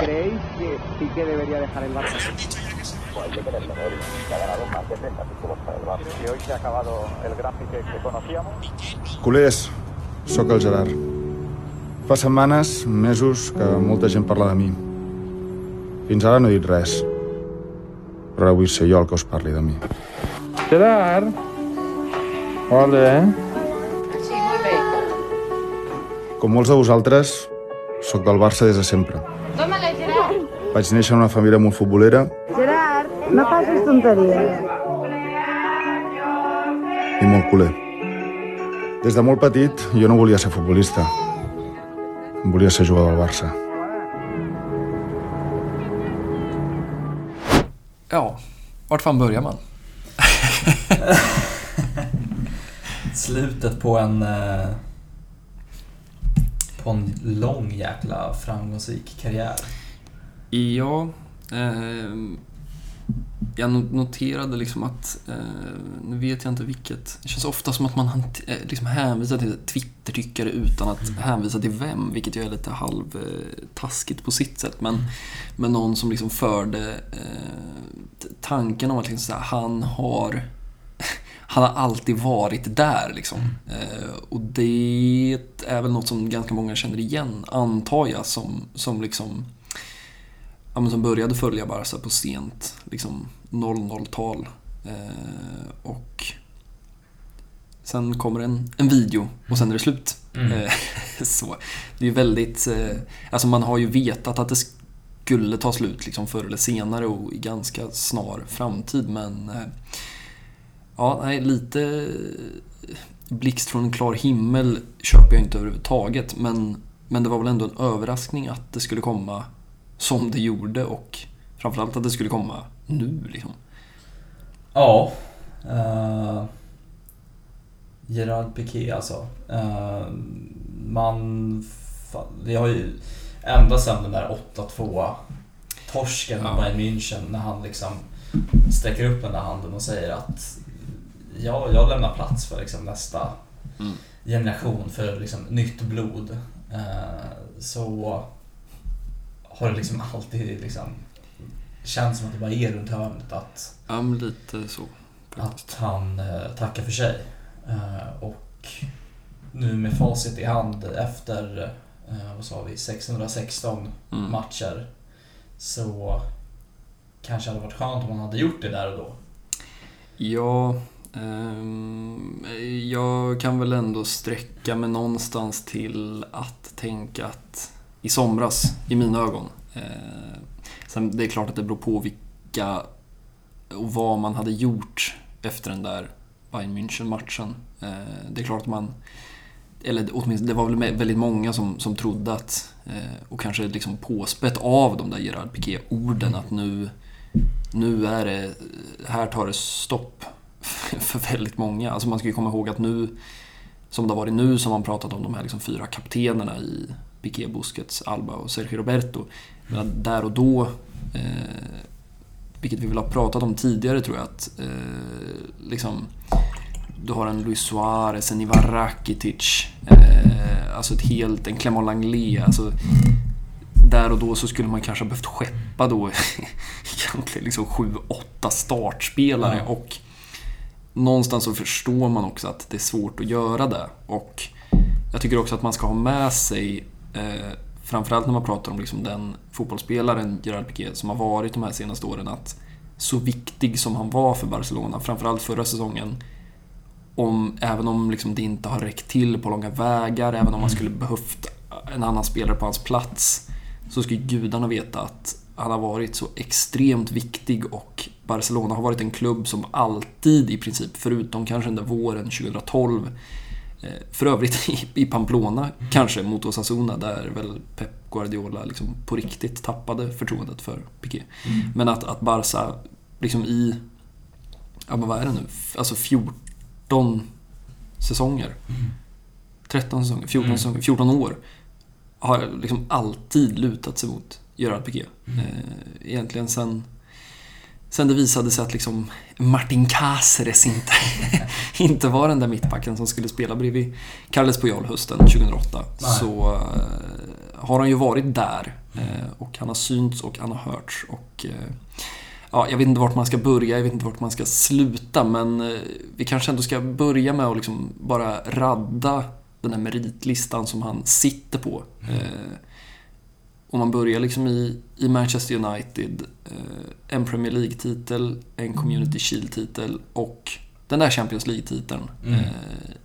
¿Creéis que Piqué debería dejar el Barça? Pues hay que en que ha ganado más de 30 títulos para el Barça. Y hoy se ha acabado el gran Piqué que conocíamos. Culers, sóc el Gerard. Fa setmanes, mesos, que molta gent parla de mi. Fins ara no he dit res. Però ara vull ser jo el que us parli de mi. Gerard? Hola. Sí, molt bé. Com molts de vosaltres, sóc del Barça des de sempre. Vaig néixer en una família molt futbolera Gerard, no facis tonteries. i molt culer. Des de molt petit jo no volia ser futbolista. Volia ser jugador del Barça. Ja, vart fan börjar man? Slutet på en... eh, På en lång jäkla framgångsrik karriär. Ja, ehm, jag no- noterade liksom att, eh, nu vet jag inte vilket, det känns ofta som att man eh, liksom hänvisar till Twitter-tyckare utan att hänvisa till vem, vilket ju är lite halvtaskigt på sitt sätt. Men, men någon som liksom förde eh, tanken om att liksom så här, han har han har alltid varit där liksom. Eh, och det är väl något som ganska många känner igen, antar jag, som, som liksom ja, men som började följa Barca på sent liksom 00-tal. Eh, och sen kommer en, en video och sen är det slut. Mm. Eh, så. Det är väldigt, eh, alltså man har ju vetat att det skulle ta slut liksom förr eller senare och i ganska snar framtid men eh, ja, nej, lite blixt från en klar himmel köper jag inte överhuvudtaget men, men det var väl ändå en överraskning att det skulle komma som det gjorde och framförallt att det skulle komma nu liksom. Ja. Uh, Gerard Piqué alltså. Eh, man... Vi har ju ända sedan den där 8-2 torsken Ja. Bayern München när han liksom sträcker upp den där handen och säger att ja, jag lämnar plats för liksom nästa Mm. generation, för liksom nytt blod. Eh, så har det liksom alltid liksom känts som att det bara är runt hörnet att Ja, men lite så. att han eh, tackar för sig. Eh, och nu med facit i hand efter, eh, vad sa vi, 616 Mm. matcher så kanske hade varit skönt om han hade gjort det där och då. Ja, ehm, jag kan väl ändå sträcka mig någonstans till att tänka att i somras, i mina ögon. Eh, sen det är klart att det beror på vilka och vad man hade gjort efter den där Bayern München-matchen. Eh, det är klart att man eller åtminstone, det var väl väldigt många som, som trodde att, eh, och kanske liksom påspett av de där Gerard Piqué-orden, att nu, nu är det, här tar det stopp för väldigt många. Alltså man ska ju komma ihåg att nu, som det har varit nu, som man pratat om de här liksom fyra kaptenerna i Piqué, Busquets, Alba och Sergio Roberto. Men där och då, eh, vilket vi väl har pratat om tidigare tror jag, att eh, liksom du har en Luis Suarez, en Ivan Rakitic, eh, alltså ett helt, en Clément Langlais. Alltså, där och då så skulle man kanske ha behövt skeppa då egentligen liksom sju, åtta startspelare Ja. och någonstans så förstår man också att det är svårt att göra det. Och jag tycker också att man ska ha med sig, eh, framförallt när man pratar om liksom den fotbollsspelaren Gerard Piqué som har varit de här senaste åren, att så viktig som han var för Barcelona, framförallt förra säsongen, om, även om liksom det inte har räckt till på långa vägar, även om man skulle behövt en annan spelare på hans plats, så ska gudarna veta att han har varit så extremt viktig och Barcelona har varit en klubb som alltid i princip, förutom kanske den där våren 2012, eh, för övrigt i, Pamplona kanske mot Osasuna där väl Pep Guardiola liksom på riktigt tappade förtroendet för Piqué. Men att, att Barca liksom i, ja men vad är det nu, alltså 14 säsonger. 13 säsonger, 14 Mm. säsonger, 14 år. Har liksom alltid lutat sig mot Gerard Piqué. Eh, egentligen sen, sen det visade sig att liksom Martin Cáceres inte, inte var den där mittbacken som skulle spela bredvid Carles Puyol hösten 2008. Nej. Så eh, har han ju varit där. Eh, och han har synts och han har hörts. Och, eh, ja, jag vet inte vart man ska börja, jag vet inte vart man ska sluta. Men vi kanske ändå ska börja med att liksom bara radda den här meritlistan som han sitter på. Eh, om man börjar liksom i, i Manchester United, eh, en Premier League-titel, en Community Shield-titel och den där Champions League-titeln Mm. eh,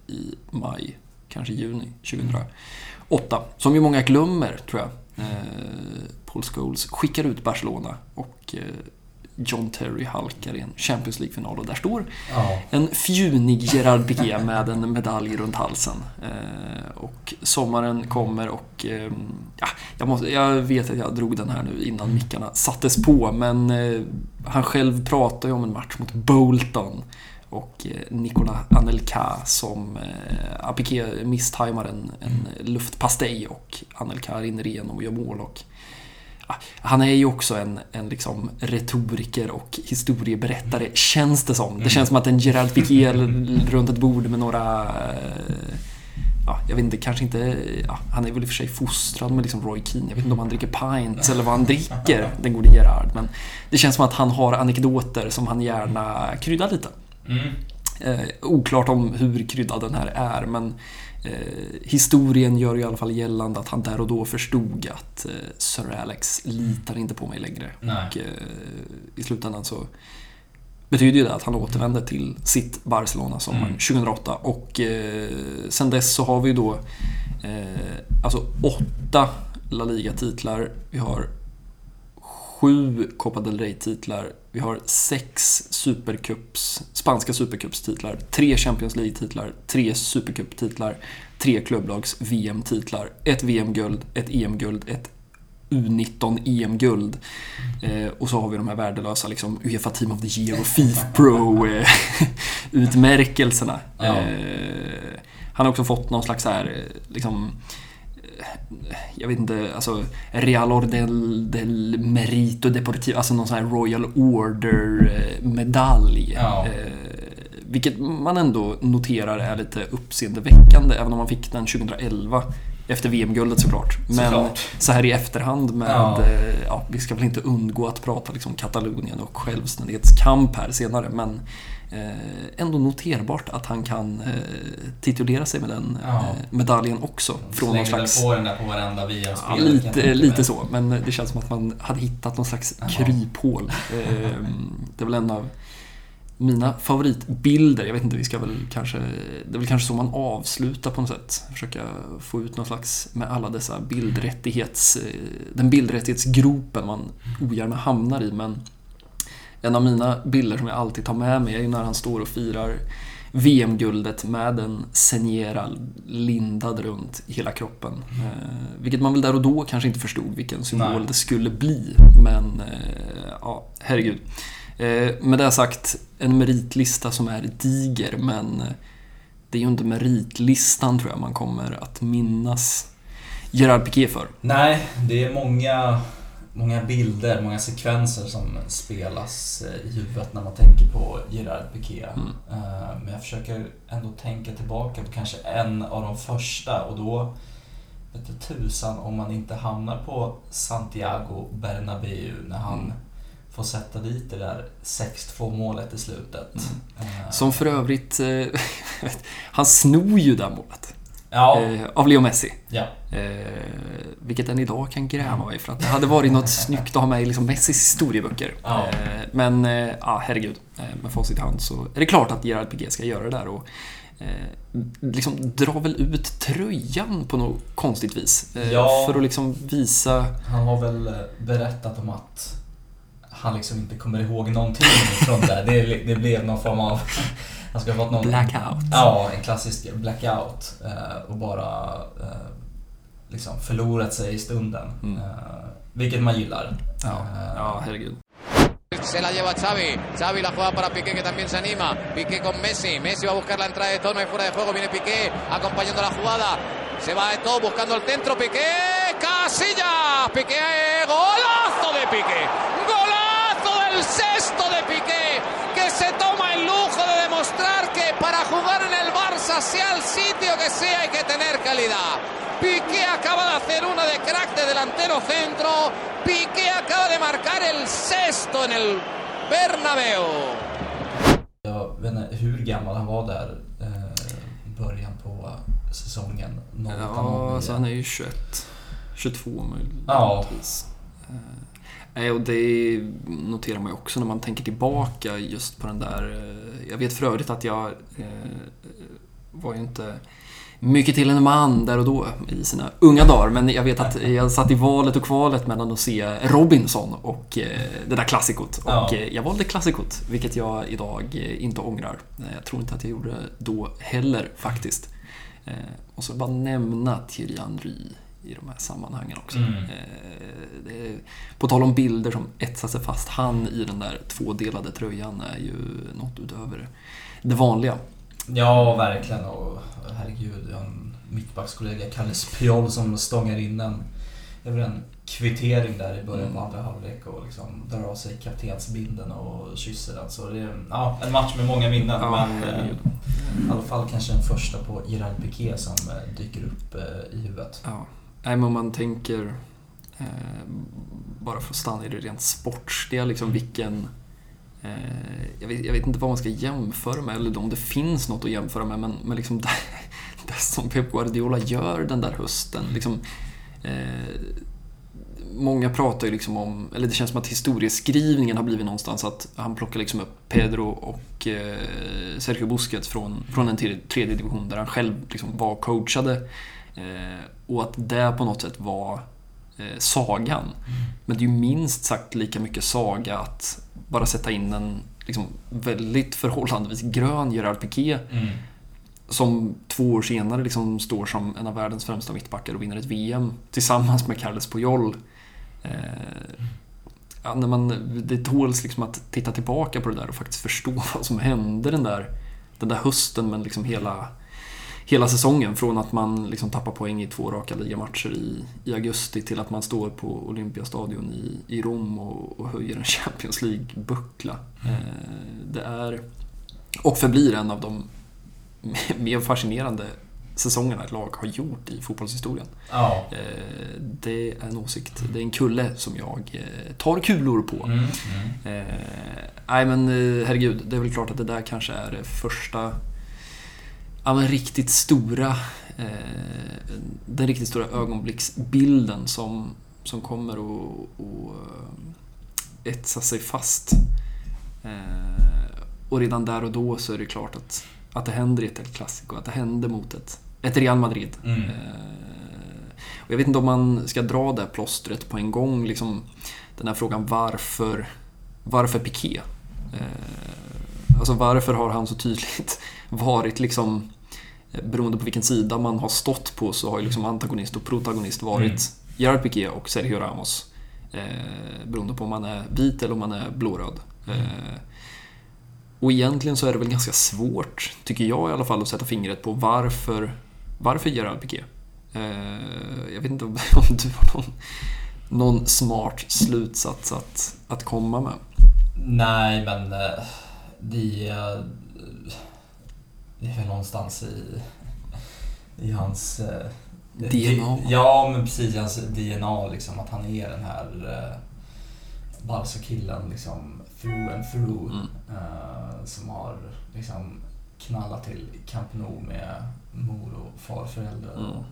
i maj, kanske juni 2008. Som ju många glömmer, tror jag. Eh, Paul Scholes skickar ut Barcelona och eh, John Terry halkar i en Champions League-final och där står Ja. en fjunig Gerard Piqué med en medalj runt halsen. Eh, och sommaren kommer och... Eh, ja, jag, måste, jag vet att jag drog den här nu innan mickarna sattes på, men eh, han själv pratar ju om en match mot Bolton. Och eh, Nicolas Anelka som... Eh, Piqué misstajmar en, en luftpastej och Anelka rinner igenom och gör mål. Och, Han är ju också en, en liksom retoriker och historieberättare, känns det som. Det känns som att en Gerard Piqué runt ett bord med några... eh, Ja, jag vet inte, kanske inte... Ja, han är väl i och för sig fostrad med liksom Roy Keane. Jag vet inte om han dricker pints eller vad han dricker, den gode Gerard. Men det känns som att han har anekdoter som han gärna kryddar lite. Mm. Eh, oklart om hur kryddad den här är, men eh, historien gör i alla fall gällande att han där och då förstod att eh, Sir Alex litar inte på mig längre. Nej. Och eh, i slutändan så betyder ju det att han återvänder till sitt Barcelona sommaren Mm. 2008 och eh, sen dess så har vi ju då eh, alltså åtta La Liga-titlar. Vi har sju Copa del Rey-titlar. Vi har sex Supercups, spanska Supercups-titlar, tre Champions League-titlar, tre Supercup-titlar, tre klubblags VM-titlar, ett VM-guld, ett EM-guld, ett U19 EM-guld. Eh, och så har vi de här värdelösa liksom, Uefa Team of the Year och FIFA Pro-utmärkelserna. Ja. Eh, han har också fått någon slags så här, eh, liksom, eh, jag vet inte, alltså Real Orden del Merito Deportivo, alltså någon sån här Royal Order-medalj. Ja. Eh, vilket man ändå noterar är lite uppseendeväckande, även om man fick den 2011 efter VM-guldet såklart. Men Såklart. så här i efterhand med, Ja. eh, ja, vi ska väl inte undgå att prata liksom Katalonien och självständighetskamp här senare, men eh, ändå noterbart att han kan eh, titulera sig med den Ja. eh, medaljen också. Från någon slags... på den där på varenda VM-spel. Ja, lite, lite så, men det känns som att man hade hittat någon slags Ja. kryphål. Eh, Det är väl en av mina favoritbilder. Jag vet inte, vi ska väl kanske... Det är väl kanske så man avslutar på något sätt. Försöka få ut någon slags, med alla dessa bildrättighets... eh, Den bildrättighetsgropen man ogärna hamnar i, men en av mina bilder som jag alltid tar med mig är när han står och firar VM-guldet med en Seniera lindad runt hela kroppen. Eh, vilket man väl där och då kanske inte förstod vilken symbol Nej. det skulle bli. Men eh, ja, herregud. Eh, med det sagt, en meritlista som är diger men eh, det är ju inte meritlistan tror jag man kommer att minnas Gerard Piqué för. Nej, det är många, många bilder, många sekvenser som spelas eh, i huvudet när man tänker på Gerard Piqué. Mm. Eh, Men jag försöker ändå tänka tillbaka på kanske en av de första och då vet du tusan om man inte hamnar på Santiago Bernabéu när han Mm. får sätta dit det där 6-2 målet i slutet. Eh, Mm. Som för övrigt, eh, han snor ju det målet. Ja, Eh, av Leo Messi. ja. Eh, vilket än idag kan gräma mig för att det hade varit något snyggt att ha med i liksom Messis historieböcker. Ja. Eh, men, eh, ja herregud. Eh, med facit i hand så är det klart att Gerard Piqué ska göra det där och eh, liksom dra väl ut tröjan på något konstigt vis. Ja. För att liksom visa... Han har väl berättat om att han liksom inte kommer ihåg någonting från det. Det, det blev någon form av... Han ska ha fått någon... Blackout. Ja, en klassisk blackout. eh, Och bara eh, liksom förlorat sig i stunden. Mm. Eh, Vilket man gillar. Ja, ja herregud. Se la lleva Xavi. Xavi la juega para Piqué que también se anima. Piqué con Messi. Messi va a buscar la entrada de Tono y fuera de juego. Viene Piqué acompañando la jugada. Se va de todo buscando el centro. Piqué. Casillas. Piqué. Golazo de Piqué. Golazo del sexto de Piqué. Que se toma el lujo de demostrar que para jugar en el Barça sea el sitio que sea, hay que tener calidad. Piqué acaba de hacer una de crack de delantero centro. Piqué acaba de marcar el sexto en el Bernabéu. Jag vet inte hur gammal han var där eh, början på säsongen. 08, Ja, 09. alltså han är ju 21. 22 Ja. Eh, och det noterar man ju också när man tänker tillbaka just på den där... eh, Jag vet för övrigt att jag eh, var ju inte mycket till en man där och då i sina unga dagar. Men jag vet att jag satt i valet och kvalet mellan att se Robinson och eh, det där klassikot. Och Ja. jag valde klassikot, vilket jag idag inte ångrar. Jag tror inte att jag gjorde det då heller faktiskt. Och så bara nämna Thierry Henry i de här sammanhangen också. Mm. Eh, är, på tal om bilder som etsar sig fast, han i den där tvådelade tröjan är ju något utöver det vanliga. Ja, verkligen. Och herregud, en mittbackskollega, Kalle Spiol, som stångar in en, en kvittering där i början på andra halvlek och liksom drar av sig kaptensbindeln och kysser den. Så det är ja, en match med många minnen. Ja, men eh, herregud. i alla fall kanske den första på Gerard Piqué som eh, dyker upp eh, i huvudet. Ja. Nej, men om man tänker, eh, bara för att stanna i det rent sportsliga, liksom vilken... Eh, jag, vet, jag vet inte vad man ska jämföra med, eller om det finns något att jämföra med, men, men liksom det, det som Pep Guardiola gör den där hösten. Liksom, eh, många pratar ju liksom om, eller det känns som att historieskrivningen har blivit någonstans att han plockar liksom upp Pedro och eh, Sergio Busquets från, från en tredje, division där han själv liksom var coachade. Eh, och att det på något sätt var eh, sagan. Men det är ju minst sagt lika mycket saga att bara sätta in en liksom, väldigt förhållandevis grön Gerard Piqué Mm. som två år senare liksom står som en av världens främsta mittbackar och vinner ett VM tillsammans med Carles Puyol. Eh, ja, när man, det tåls liksom att titta tillbaka på det där och faktiskt förstå vad som hände den där, den där hösten men liksom hela, hela säsongen. Från att man liksom tappar poäng i två raka ligamatcher i, i augusti till att man står på Olympiastadion i, i Rom och, och höjer en Champions League-buckla. Eh, det är och förblir en av de mer fascinerande säsongerna ett lag har gjort i fotbollshistorien. Ja. Eh, Det är en åsikt. Det är en kulle som jag eh, tar kulor på. Mm. Mm. Nej men herregud, det är väl klart att det där kanske är det första ja, men riktigt stora eh, den riktigt stora ögonblicksbilden som, som kommer att att etsa sig fast. Eh, och redan där och då så är det klart att, att det händer i ett El Clasico, att det händer mot ett, ett Real Madrid. Mm. Eh, och jag vet inte om man ska dra det plåstret på en gång, liksom den här frågan varför, varför Piqué? Eh, alltså varför har han så tydligt varit liksom eh, Beroende på vilken sida man har stått på så har ju liksom antagonist och protagonist varit Mm. Gerard Piqué och Sergio Ramos. Eh, beroende på om man är vit eller om man är blåröd. Eh, och egentligen så är det väl ganska svårt, tycker jag i alla fall, att sätta fingret på varför, varför Gerard Piqué. Eh, jag vet inte om, om du har någon, någon smart slutsats att, att komma med. Nej, men eh, det det är väl någonstans i, i hans... eh, DNA. Ja, men precis. Hans DNA, liksom. Att han är den här eh, Barca-killen, liksom, through and through. Mm. eh, som har liksom knallat till Camp Nou med mor och farföräldrar. Mm.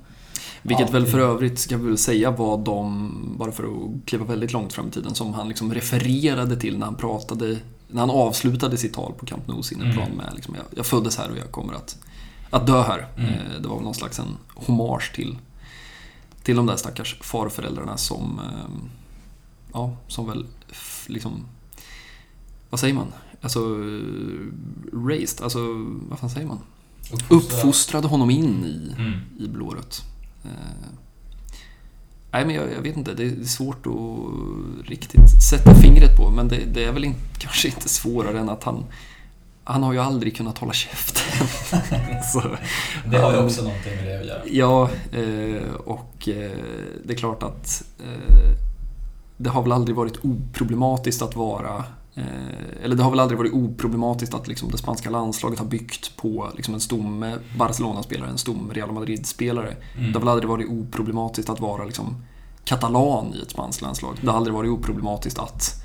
Vilket väl allting. för övrigt, ska vi väl säga, var de, bara för att kliva väldigt långt fram i tiden, som han liksom refererade till när han pratade, när han avslutade sitt tal på Camp Nou, sin Mm. med liksom, jag, jag föddes här och jag kommer att, att dö här. Mm. Eh, Det var någon slags en hommage till, till de där stackars farföräldrarna som, eh, ja, som väl liksom, vad säger man? Alltså, eh, raised, alltså, vad fan säger man? Uppfostrade honom in i, Mm. i blårött. Nej, men jag, jag vet inte. Det är svårt att riktigt sätta fingret på. Men det, det är väl in, kanske inte svårare än att han... Han har ju aldrig kunnat hålla käften. Så, Det har ju också någonting med det att göra. Ja, eh, och eh, det är klart att eh, det har väl aldrig varit oproblematiskt att vara eller det har väl aldrig varit oproblematiskt att liksom det spanska landslaget har byggt på liksom en stomme Barcelona-spelare, en stomme Real Madrid-spelare. Mm. Det har väl aldrig varit oproblematiskt att vara liksom katalan i ett spanskt landslag. Det har aldrig varit oproblematiskt att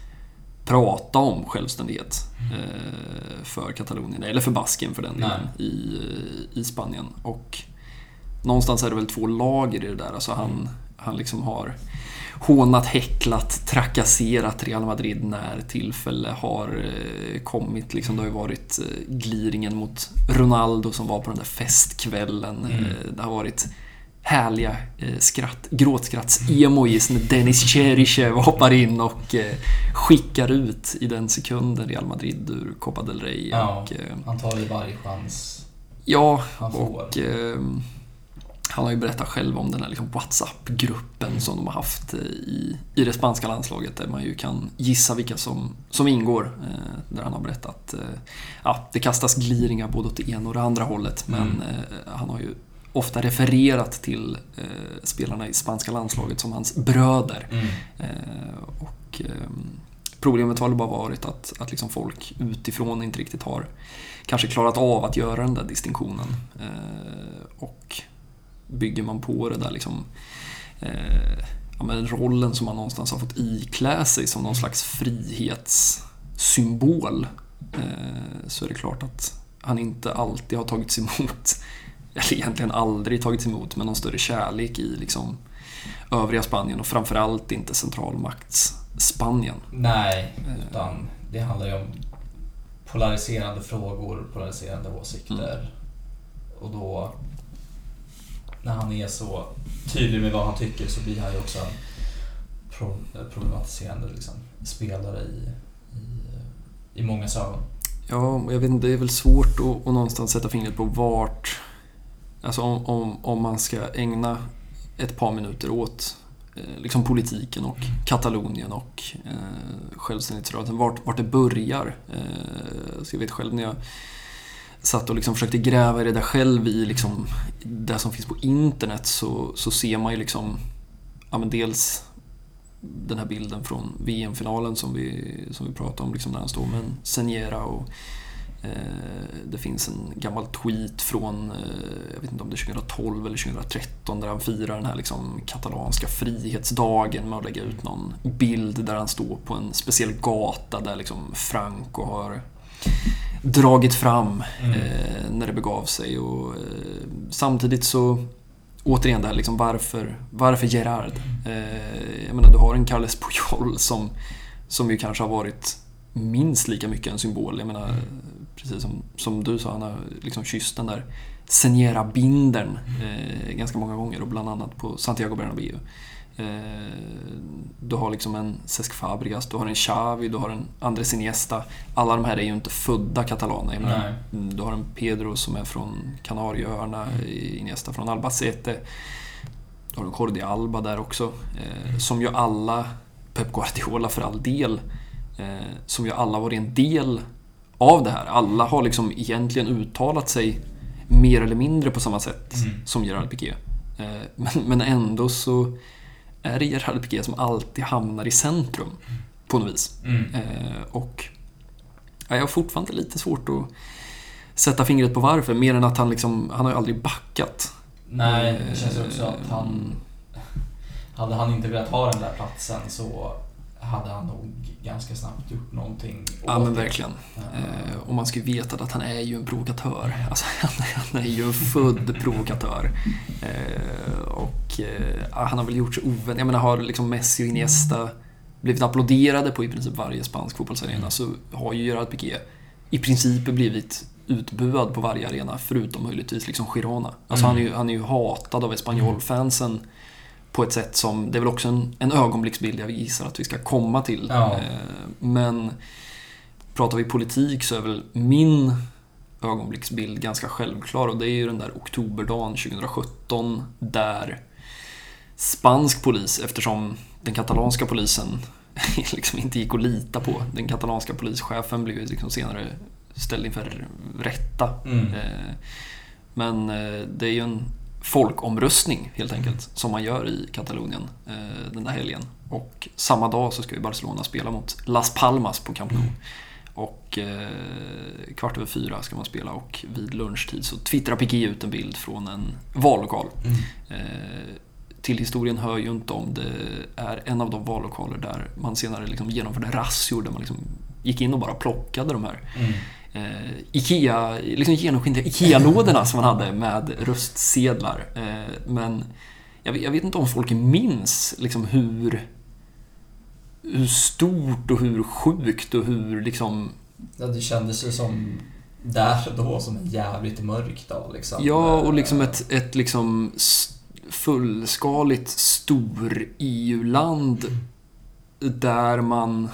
prata om självständighet eh, för Katalonien, eller för Baskien för den delen, i, i Spanien. Och någonstans är det väl två lager i det där. Alltså han, han liksom har hånat, häcklat, trakasserat Real Madrid när tillfälle har eh, kommit. Liksom, det har ju varit eh, gliringen mot Ronaldo som var på den där festkvällen. Mm. Eh, det har varit härliga skratt, gråtskratts-emojis när Dennis Cheryshev hoppar in och skickar ut i den sekunden Real Madrid ur Copa del Rey. Ja, Och, han tar ju varje chans Ja, han får. och eh, han har ju berättat själv om den här liksom WhatsApp-gruppen som de har haft i, i det spanska landslaget där man ju kan gissa vilka som, som ingår. Eh, där han har berättat eh, ja, det kastas gliringar både åt det ena och det andra hållet men Mm. eh, han har ju ofta refererat till spelarna i spanska landslaget som hans bröder. Mm. Och, ehm, problemet har bara varit att, att liksom folk utifrån inte riktigt har kanske klarat av att göra den där distinktionen. Och bygger man på det där liksom eh, ja, men rollen som man någonstans har fått iklä sig som någon slags frihetssymbol eh, så är det klart att han inte alltid har tagits emot eller egentligen aldrig tagits emot med någon större kärlek i liksom övriga Spanien och framförallt inte centralmakts-Spanien. Nej, utan det handlar ju om polariserande frågor, polariserande åsikter. Och då, när han är så tydlig med vad han tycker så blir han ju också en pro- problematiserande liksom, spelare i, i, i många ögon. Ja, jag vet inte, det är väl svårt att, att någonstans sätta fingret på vart... Alltså om, om, om man ska ägna ett par minuter åt eh, liksom politiken och Katalonien och eh, självständighetsrörelsen, vart, vart det börjar. Eh, så jag vet själv när jag satt och liksom försökte gräva i det där själv i liksom det som finns på internet så, så ser man ju liksom ja, men dels den här bilden från VM-finalen som vi, som vi pratade om, liksom när han står med en Seniera och eh, det finns en gammal tweet från, eh, jag vet inte om det är 2012 eller 2013, där han firar den här liksom katalanska frihetsdagen med att lägga ut någon bild där han står på en speciell gata där liksom Franco har dragit fram eh, när det begav sig. Och, eh, samtidigt så, återigen det här liksom varför, varför Gerard? Eh, jag menar, du har en Carles Puyol som, som ju kanske har varit minst lika mycket en symbol. Jag menar, precis som, som du sa, han har liksom kysst den där Seniera-bindern eh, ganska många gånger och bland annat på Santiago Bernabéu. Eh, du har liksom en Cesc Fabregas, du har en Xavi, du har en Andres Iniesta. Alla de här är ju inte födda katalaner. Menar, mm, du har en Pedro som är från Kanarieöarna, Iniesta från Albacete. Du har en Jordi Alba där också. Eh, som ju alla, Pep Guardiola för all del, eh, som ju alla varit en del av det här. Alla har liksom egentligen uttalat sig mer eller mindre på samma sätt Mm. som Gerard Piqué. Men, men ändå så är det Gerard Piqué som alltid hamnar i centrum på något vis. Mm. Eh, och ja, jag har fortfarande lite svårt att sätta fingret på varför, mer än att han liksom, han har ju aldrig backat. Nej, det känns också Eh, att han... Hade han inte velat ha den där platsen så hade han nog ganska snabbt gjort någonting Ja men verkligen. Eh, och man ska ju veta att han är ju en provokatör. Alltså, han, är ju en född provokatör. Eh, och eh, han har väl gjort sig ovän. Jag menar, har liksom Messi och Iniesta blivit applåderade på i princip varje spansk fotbollsarena så har ju Gerard Piqué i princip blivit utbuad på varje arena förutom möjligtvis liksom Girona. Alltså Mm. han, är ju, han är ju hatad av Espanyol-fansen på ett sätt som, det är väl också en, en ögonblicksbild jag gissar att vi ska komma till. Ja. Eh, Men pratar vi politik så är väl min ögonblicksbild ganska självklar och det är ju den där oktoberdagen 2017 där spansk polis, eftersom den katalanska polisen liksom inte gick att lita på. Den katalanska polischefen blev ju liksom senare ställd inför rätta. Mm. Eh, Men eh, det är ju en folkomröstning helt enkelt, som man gör i Katalonien eh, den där helgen. Och samma dag så ska ju Barcelona spela mot Las Palmas på Camp Nou. Och eh, kvart över fyra ska man spela och vid lunchtid så twittrar Piqué ut en bild från en vallokal. Eh, till historien hör ju inte om det är en av de vallokaler där man senare liksom genomförde razzior där man liksom gick in och bara plockade de här eh, Ikea, liksom genomskinliga Ikea-lådorna som man hade med röstsedlar. Eh, men jag, vet- jag vet inte om folk minns liksom hur, hur stort och hur sjukt och hur liksom Ja, det kändes ju som där och då som en jävligt mörk dag liksom. Ja, och liksom ett, ett liksom fullskaligt stor EU-land där man...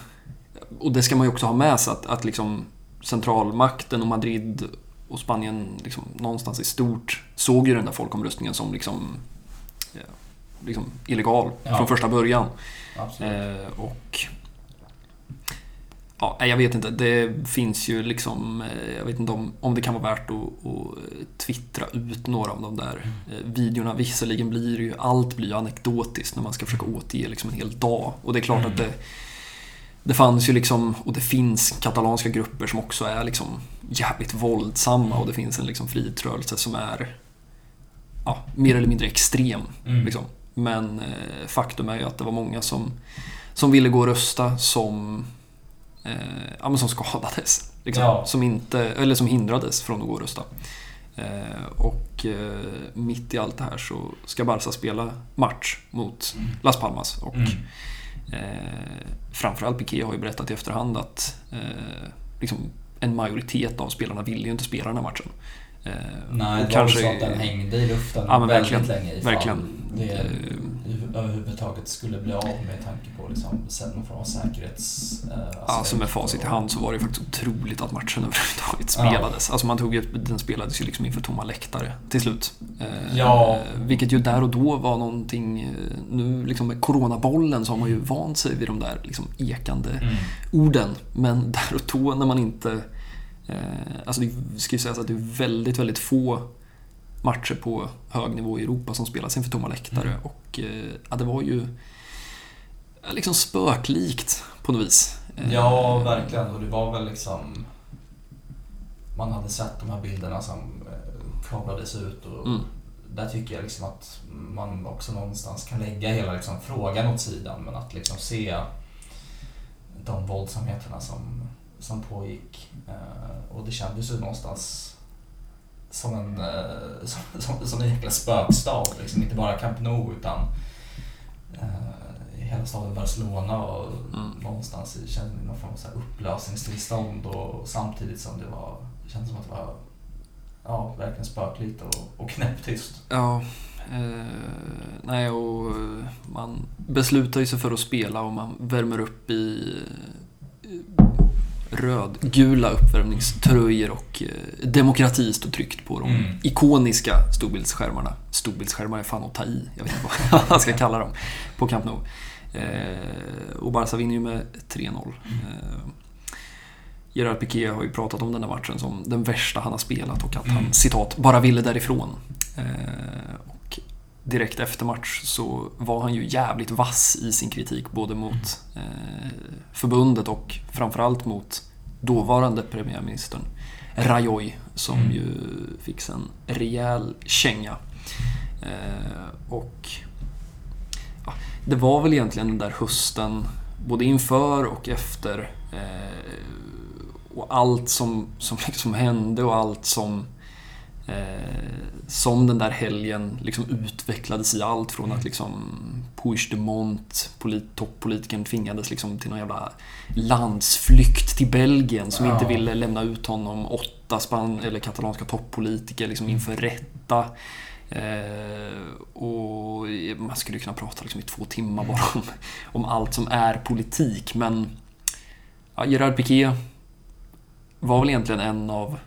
Och det ska man ju också ha med sig att, att liksom centralmakten och Madrid och Spanien liksom någonstans i stort såg ju den där folkomröstningen som liksom, ja, liksom illegal Ja. från första början. Eh, och Ja, jag vet inte. Det finns ju liksom... eh, Jag vet inte om, om det kan vara värt att, att twittra ut några av de där eh, videorna. Visserligen blir ju... Allt blir anekdotiskt när man ska försöka återge liksom en hel dag. Och det är klart att det... Det fanns ju liksom, och det finns katalanska grupper som också är liksom jävligt våldsamma och det finns en liksom frihetsrörelse som är ja, mer eller mindre extrem. Mm. Liksom. Men eh, faktum är ju att det var många som, som ville gå och rösta som, eh, ja, men som skadades. Liksom, Ja. som, inte, eller som hindrades från att gå och rösta. Eh, och eh, mitt i allt det här så ska Barca spela match mot Las Palmas. Och Mm eh, framförallt Piqué har ju berättat i efterhand att eh, liksom, en majoritet av spelarna ville ju inte spela den här matchen. Eh, Nej, det var väl så att den hängde i luften Ja, väldigt länge ifall Verkligen. det Eh, överhuvudtaget skulle bli av med tanke på liksom, någon form av säkerhets... Eh, Alltså aspekt med facit i hand så var det faktiskt otroligt att matchen överhuvudtaget spelades. Alltså man tog den spelades ju liksom inför tomma läktare till slut. Eh, Ja. Vilket ju där och då var någonting, eh, nu liksom med coronabollen så har man ju vant sig vid de där liksom ekande Mm. orden. Men där och då när man inte... Eh, alltså det ska ju sägas att det är väldigt, väldigt få matcher på hög nivå i Europa som spelas inför tomma läktare. Mm. Och eh, ja, det var ju liksom spöklikt på något vis. Eh, Ja, verkligen. Och det var väl liksom... Man hade sett de här bilderna som kablades ut och Mm. där tycker jag liksom att man också någonstans kan lägga hela liksom frågan åt sidan men att liksom se de våldsamheterna som, som pågick. Eh, och det kändes ju någonstans som en, eh, som, som, som en jäkla spökstad. Liksom. Inte bara Camp Nou utan eh, hela staden Barcelona och Mm. någonstans i kändes det någon form av så här upplösningstillstånd och samtidigt som det var, det kändes som att det var ja, verkligen spöklikt och, och knäpptyst. Ja, eh, nej och man beslutar ju sig för att spela och man värmer upp i rödgula uppvärmningströjor och eh, demokrati står tryckt på de Mm. ikoniska storbildsskärmarna. Storbildsskärmar är fan att ta i, jag vet inte vad man ska kalla dem på Camp Nou. Eh, och Barca vinner ju med 3-0. Eh, Gerard Piqué har ju pratat om den där matchen som den värsta han har spelat och att han, Mm. citat, bara ville därifrån. Eh, direkt efter match så var han ju jävligt vass i sin kritik både mot eh, förbundet och framförallt mot dåvarande premiärministern Rajoy som Mm. ju fick en rejäl känga. Eh, och ja, det var väl egentligen den där hösten, både inför och efter. Eh, och allt som, som liksom hände och allt som som den där helgen liksom utvecklades i allt från att liksom Puig de Mont, polit, toppolitikern, tvingades liksom till någon jävla landsflykt till Belgien som inte ville lämna ut honom. Åtta span eller katalanska toppolitiker liksom inför rätta. Eh, och man skulle kunna prata liksom i två timmar bara om, om allt som är politik men ja, Gerard Piqué var väl egentligen en av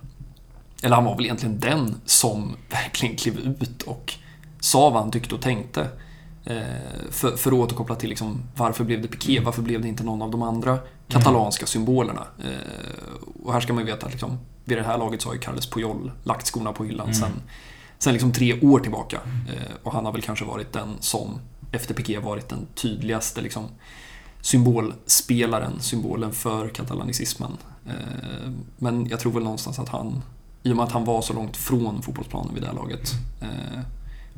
eller han var väl egentligen den som verkligen klev ut och sa vad han tyckte och tänkte. Eh, för, för att återkoppla till liksom, varför blev det Piqué? Varför blev det inte någon av de andra katalanska symbolerna? Eh, och här ska man ju veta att liksom, vid det här laget så har ju Carles Puyol lagt skorna på hyllan Mm. sen, sen liksom tre år tillbaka. Eh, och han har väl kanske varit den som efter Piqué varit den tydligaste liksom, symbolspelaren, symbolen för katalanicismen. Eh, men jag tror väl någonstans att han, i och med att han var så långt från fotbollsplanen vid det här laget, eh,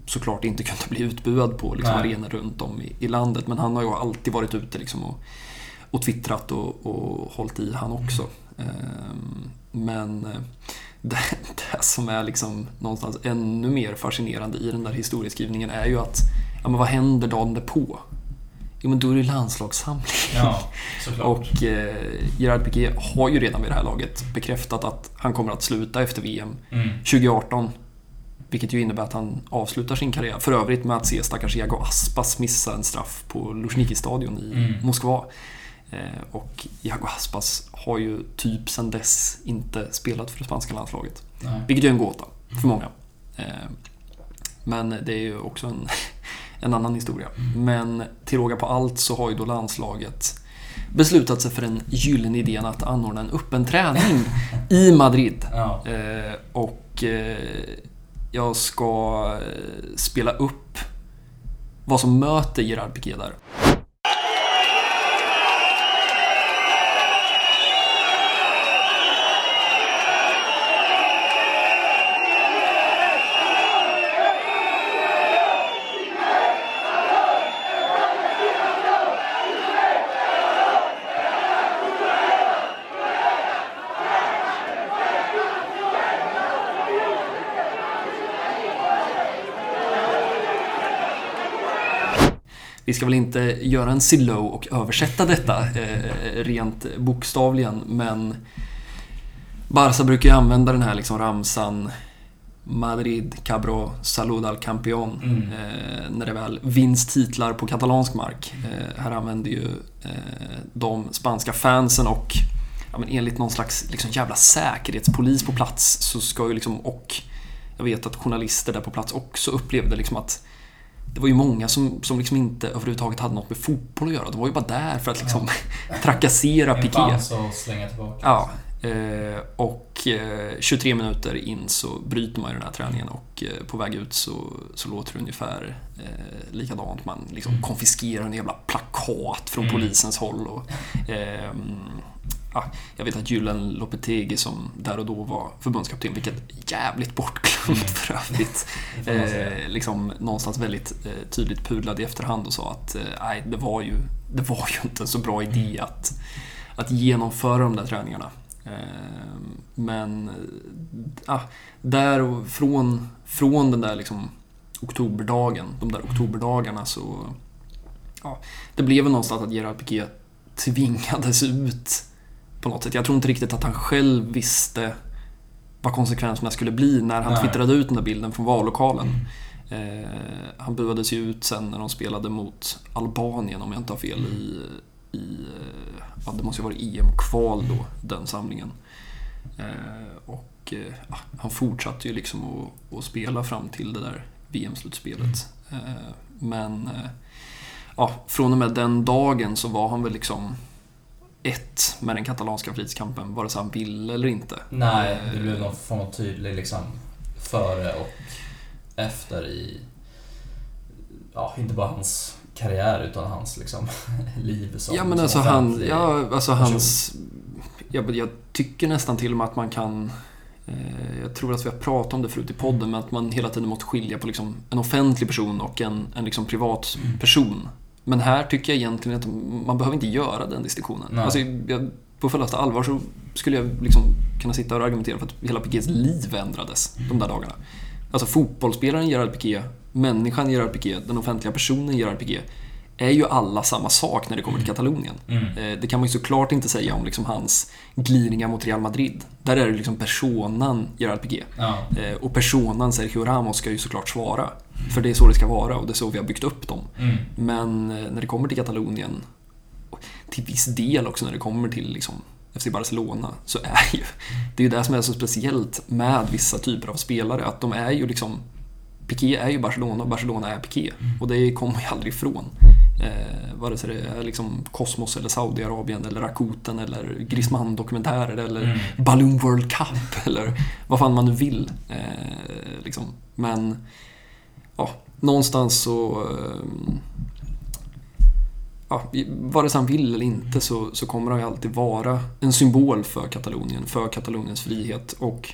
såklart inte kunde bli utbuad på liksom, Nej. arenor runt om i, i landet. Men han har ju alltid varit ute liksom, och, och twittrat och, och hållit i han också. Eh, men det, det som är liksom någonstans ännu mer fascinerande i den där historieskrivningen är ju att, ja men vad händer dagen därpå? Jo men då är det landslagssamling. Ja. Och eh, Gerard Piqué har ju redan vid det här laget bekräftat att han kommer att sluta efter VM Mm. 2018. Vilket ju innebär att han avslutar sin karriär. För övrigt med att se stackars Iago Aspas missa en straff på Luzhniki-stadion i Mm. Moskva. Eh, och Iago Aspas har ju typ sedan dess inte spelat för det spanska landslaget. Nej. Vilket ju är en gåta för många. Eh, men det är ju också en, en annan historia. Men till råga på allt så har ju då landslaget beslutat sig för den gyllene idén att anordna en öppen träning i Madrid. Ja. Eh, och eh, jag ska eh, spela upp vad som möter Gerard Piqué där. Vi ska väl inte göra en silo och översätta detta eh, rent bokstavligen, men Barca brukar ju använda den här liksom ramsan Madrid, Cabro, Salud al Campeón Mm. eh, när det väl vinns titlar på katalansk mark. Eh, här använder ju eh, de spanska fansen och ja, men enligt någon slags liksom jävla säkerhetspolis på plats så ska ju liksom och jag vet att journalister där på plats också upplevde liksom att det var ju många som, som liksom inte överhuvudtaget hade något med fotboll att göra. De var ju bara där för att liksom trakassera En Piqué. chans att slänga tillbaka. Ja, eh, och eh, 23 minuter in så bryter man ju den här träningen och eh, på väg ut så, så låter det ungefär eh, likadant. Man liksom konfiskerar en jävla plakat från Mm. polisens håll. Och, ehm, ja, jag vet att Julen Lopetegi som där och då var förbundskapten, vilket jävligt bortglömt för övrigt, eh, liksom någonstans väldigt eh, tydligt pudlade i efterhand och sa att eh, det var ju, det var ju inte en så bra idé att, att genomföra de där träningarna. Eh, Men ah, där och från, från den där liksom oktoberdagen, de där oktoberdagarna så... Ja, det blev väl någonstans att Gerard Piqué tvingades ut på något sätt. Jag tror inte riktigt att han själv visste vad konsekvenserna skulle bli när han Nej. twittrade ut den där bilden från vallokalen. Eh, han buades ju ut sen när de spelade mot Albanien om jag inte har fel i, i eh, ja, det måste ju vara EM-kval då, den samlingen. Eh, och eh, ja, han fortsatte ju liksom att, att spela fram till det där VM-slutspelet. Eh, men eh, ja, från och med den dagen så var han väl liksom ett med den katalanska frihetskampen, vare sig han ville eller inte. Nej, Eh, det blev någon form av tydlig liksom före och efter i, ja, inte bara hans karriär utan hans liksom liv som Ja men som alltså han, ja alltså hans... Jag, jag tycker nästan till och med att man kan... Eh, jag tror att vi har pratat om det förut i podden, men att man hela tiden måste skilja på liksom en offentlig person och en, en liksom privat Mm. person. Men här tycker jag egentligen att man behöver inte göra den distinktionen. Nej. Alltså, jag, på fullaste allvar så skulle jag liksom kunna sitta och argumentera för att hela Piqués liv ändrades de där dagarna. Alltså fotbollsspelaren Gerard Piqué, människan Gerard Piqué, den offentliga personen Gerard Piqué är ju alla samma sak när det kommer till Katalonien. Mm. Eh, Det kan man ju såklart inte säga om liksom hans glidningar mot Real Madrid. Där är det liksom personan Gerard Piqué. Ja. Eh, Och personan Sergio Ramos ska ju såklart svara. För det är så det ska vara och det är så vi har byggt upp dem. Mm. Men eh, när det kommer till Katalonien, till viss del också när det kommer till liksom FC Barcelona, så är ju det är ju det som är så speciellt med vissa typer av spelare, att de är ju liksom Piqué är ju Barcelona och Barcelona är Piqué. Och det kommer ju aldrig ifrån. Eh, vare sig det är liksom Kosmos eller Saudiarabien eller Rakuten eller Griezmann-dokumentärer eller Mm. Balloon World Cup eller vad fan man nu vill. Eh, liksom. Men ja, någonstans så... Eh, ja, vare sig han vill eller inte så, så kommer han ju alltid vara en symbol för Katalonien, för Kataloniens frihet. Och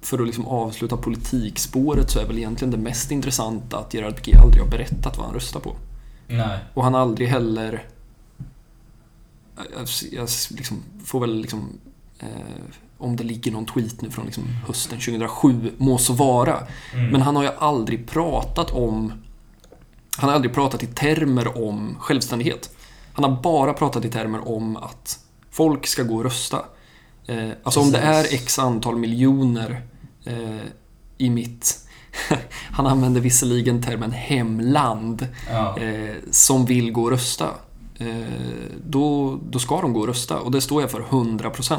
för att liksom avsluta politikspåret så är väl egentligen det mest intressanta att Gerard Piqué aldrig har berättat vad han röstar på. Nej. Och han aldrig heller... Jag, jag liksom, får väl liksom... Eh, om det ligger någon tweet nu från liksom hösten 2007, må så vara. Mm. Men han har ju aldrig pratat om... Han har aldrig pratat i termer om självständighet. Han har bara pratat i termer om att folk ska gå och rösta. Eh, alltså om det är x antal miljoner eh, i mitt... han använder visserligen termen hemland Ja. eh, som vill gå och rösta. Eh, då, då ska de gå och rösta och det står jag för 100%.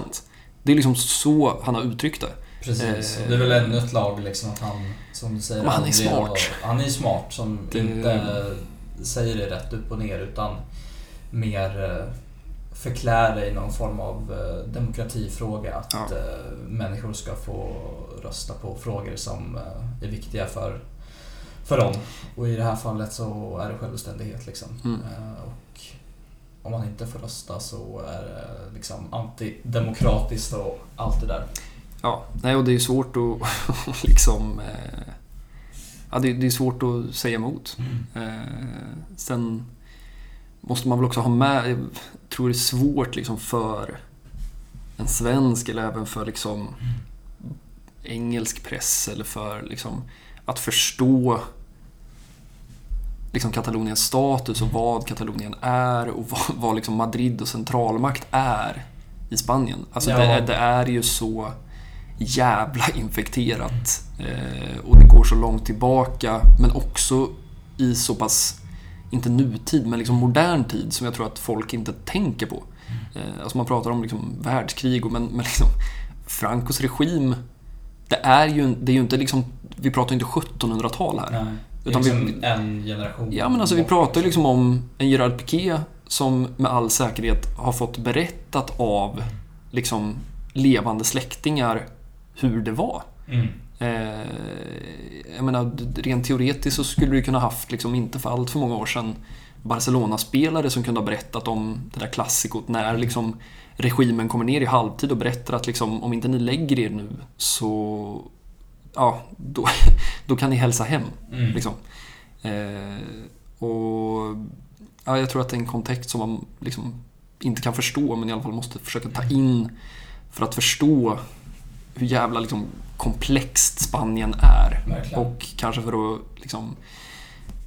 Det är liksom så han har uttryckt det. Precis. Eh, det är väl ännu ett lag liksom att han, som du säger, han är smart. Han är smart som Det- inte säger det rätt upp och ner utan mer eh, förklär det i någon form av eh, demokratifråga. Att Ja. människor ska få rösta på frågor som är viktiga för, för dem. Och i det här fallet så är det självständighet liksom. Mm. Och om man inte får rösta så är det liksom antidemokratiskt och allt det där. Ja, nej och det är svårt att liksom... Eh, ja, det, är svårt att säga emot. Eh, sen måste man väl också ha med, jag tror det är svårt liksom för en svensk eller även för liksom engelsk press eller för liksom att förstå liksom Kataloniens status och vad Katalonien är och vad, vad liksom Madrid och centralmakt är i Spanien. Alltså Ja. det, är- det är ju så jävla infekterat eh, och det går så långt tillbaka men också i så pass, inte nutid, men liksom modern tid som jag tror att folk inte tänker på. Eh, alltså man pratar om liksom världskrig och men, men liksom Francos regim, det är ju, det är ju inte liksom, vi pratar inte 1700-tal här. Nej. Utan vi- liksom en generation Ja men alltså vi pratar liksom om en Gerard Piqué som med all säkerhet har fått berättat av liksom levande släktingar hur det var. Mm. Eh, jag menar, rent teoretiskt så skulle du kunna haft, liksom, inte för allt för många år sedan, Barcelona-spelare som kunde ha berättat om det där klassikot när liksom regimen kommer ner i halvtid och berättar att liksom, om inte ni lägger er nu så ja, då, då kan ni hälsa hem. Mm. Liksom. Eh, och ja, Jag tror att det är en kontext som man liksom inte kan förstå men i alla fall måste försöka ta in för att förstå hur jävla liksom komplext Spanien är. Verkligen. Och kanske för att liksom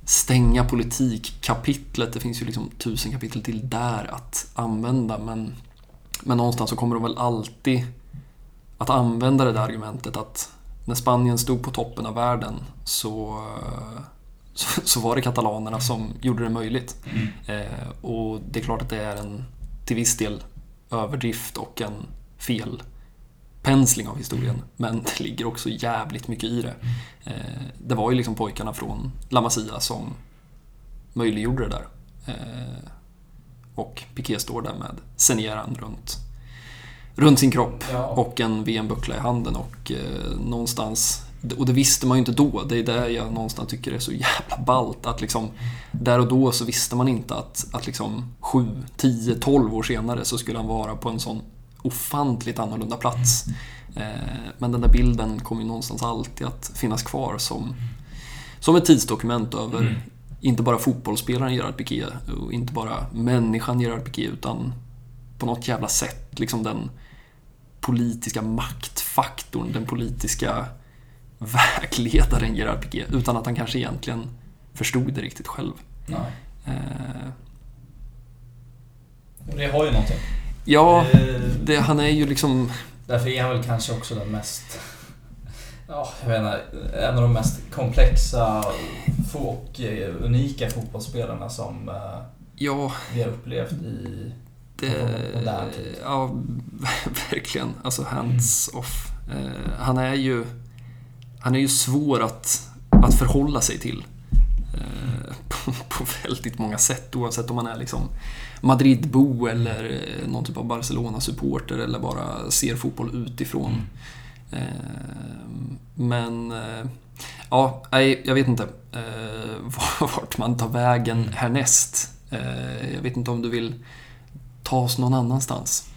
stänga politikkapitlet. Det finns ju liksom tusen kapitel till där att använda men, men någonstans så kommer de väl alltid att använda det där argumentet att när Spanien stod på toppen av världen så, så, så var det katalanerna som gjorde det möjligt. Mm. Eh, och det är klart att det är en till viss del överdrift och en fel pensling av historien. Men det ligger också jävligt mycket i det. Eh, det var ju liksom pojkarna från La Masia som möjliggjorde det där. Eh, och Piqué står där med senieran runt, runt sin kropp Ja. och en VM-buckla i handen och eh, någonstans och det visste man ju inte då. Det är det jag någonstans tycker är så jävla ballt. Att liksom, där och då så visste man inte att, att liksom 7, 10, 12 år senare så skulle han vara på en sån ofantligt annorlunda plats. Eh, men den där bilden kommer ju någonstans alltid att finnas kvar som, som ett tidsdokument över Mm. inte bara fotbollsspelaren Gerard Piqué och inte bara människan Gerard Piqué utan på något jävla sätt liksom den politiska maktfaktorn, den politiska vägledaren Gerard Piqué utan att han kanske egentligen förstod det riktigt själv. Nej. Eh, det har ju någonting. ja, Eh, det, han är ju liksom... Därför är han väl kanske också den mest... Ja, jag vet inte. En av de mest komplexa och unika fotbollsspelarna som eh, Ja, vi har upplevt i... det, tid. ja, verkligen. Alltså hands off. Eh, han är ju... Han är ju svår att, att förhålla sig till. Eh, på på väldigt många sätt oavsett om man är liksom Madridbo eller eh, någon typ av Barcelona-supporter eller bara ser fotboll utifrån. Eh, Men eh, ja, nej, jag vet inte eh, vart man tar vägen härnäst. Eh, Jag vet inte om du vill ta oss någon annanstans.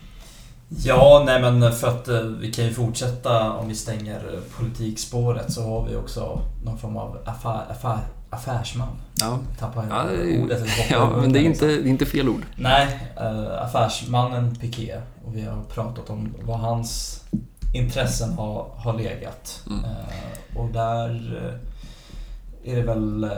Ja, nej men för att eh, vi kan ju fortsätta om vi stänger politikspåret så har vi också någon form av affär, affär, affärsman. Ja, Tappar ja, ordet ja men det är, liksom. inte, det är inte fel ord. Nej, eh, affärsmannen Piqué. Och vi har pratat om vad hans intressen har, har legat. Mm. Eh, och där är det väl...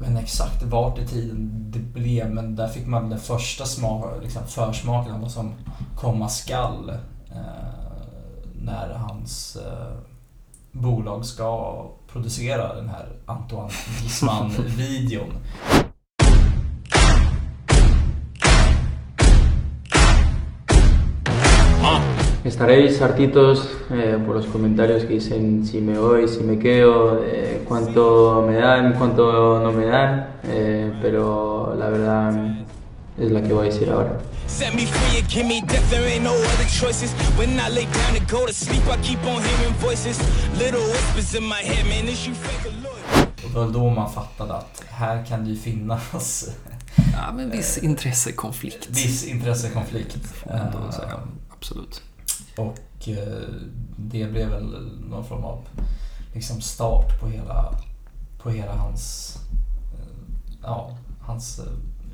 Men exakt vart i tiden det blev, men där fick man den första smak, liksom försmaken av vad som komma skall. Eh, när hans eh, bolag ska producera den här Antoine Gisman-videon. Estaréis hartitos eh, por los comentarios que dicen si me voy, si me quedo, eh, cuánto me dan, cuánto no me dan, eh, pero la verdad es la que voy a decir ahora. Set me free and give me death, there ain't no other choices. When I lay down to go to sleep, I keep on hearing voices. Little whispers in my head, man, is you fake or loyal? Och det var då man fattade att här kan det ju finnas Ja, men viss intressekonflikt. viss intressekonflikt. Får man ändå Eh, säga. Absolut. Och eh, det blev väl någon form av liksom start på hela, på hela hans, eh, ja, hans eh,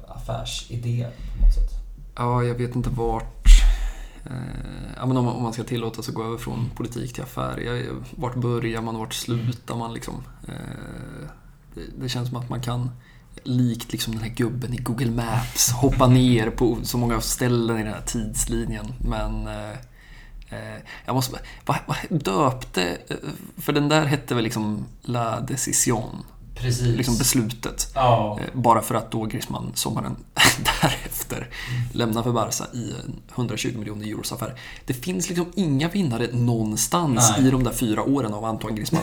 affärsidé på något sätt. Ja, jag vet inte vart... Eh, ja, men om, om man ska tillåta sig att gå över från politik till affär. Jag, vart börjar man och vart slutar man liksom? Eh, det, det känns som att man kan, likt liksom den här gubben i Google Maps, hoppa ner på så många ställen i den här tidslinjen. Men eh, jag måste vad, vad döpte... eh, För den där hette väl liksom La Decision? Precis. Liksom beslutet. Ja. Eh, Bara för att då Griezmann sommaren därefter lämnar för Barca i en 120 miljoner euros affär. Det finns liksom inga vinnare någonstans Nej. i de där fyra åren av Antoine Griezmann.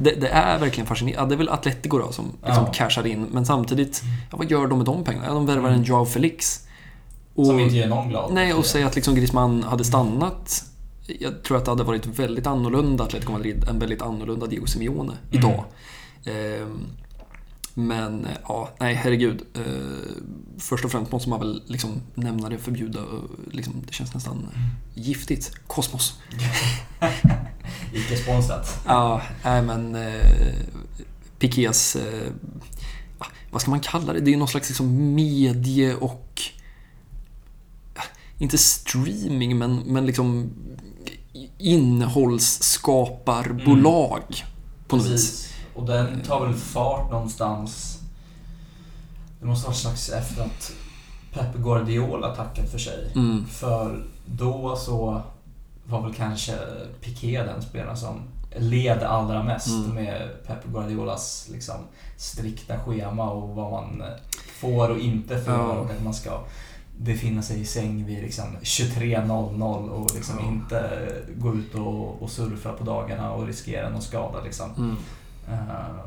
Det, det är verkligen fascinerande. Ja, det är väl Atletico då som liksom Ja. cashar in, men samtidigt, ja, vad gör de med de pengarna? De värvar en Joao Felix. Och, Som inte gör någon glad. Nej, och säga att liksom Griezmann hade stannat. Jag tror att det hade varit väldigt annorlunda Atletico Madrid, en väldigt annorlunda Diego Simeone idag. Ehm, men ja, nej herregud. Eh, först och främst måste man väl liksom nämna det, förbjuda. eh, Liksom, det känns nästan giftigt. Kosmos. Icke sponsrat. Ja, nej men eh, Pikés, eh, ah, vad ska man kalla det? Det är ju någon slags liksom medie och inte streaming men, men liksom innehållsskaparbolag på något vis. Precis. Och den tar väl fart någonstans. Det måste vara slags efter att Pep Guardiola tackat för sig. Mm. För då så var väl kanske Piqué den spelaren som led allra mest Mm. med Pep Guardiolas liksom, strikta schema och vad man får och inte får Ja. och att man ska befinna sig i säng vid liksom 23.00 och liksom Ja. inte gå ut och, och surfa på dagarna och riskera någon skada. Liksom. Mm. Eh,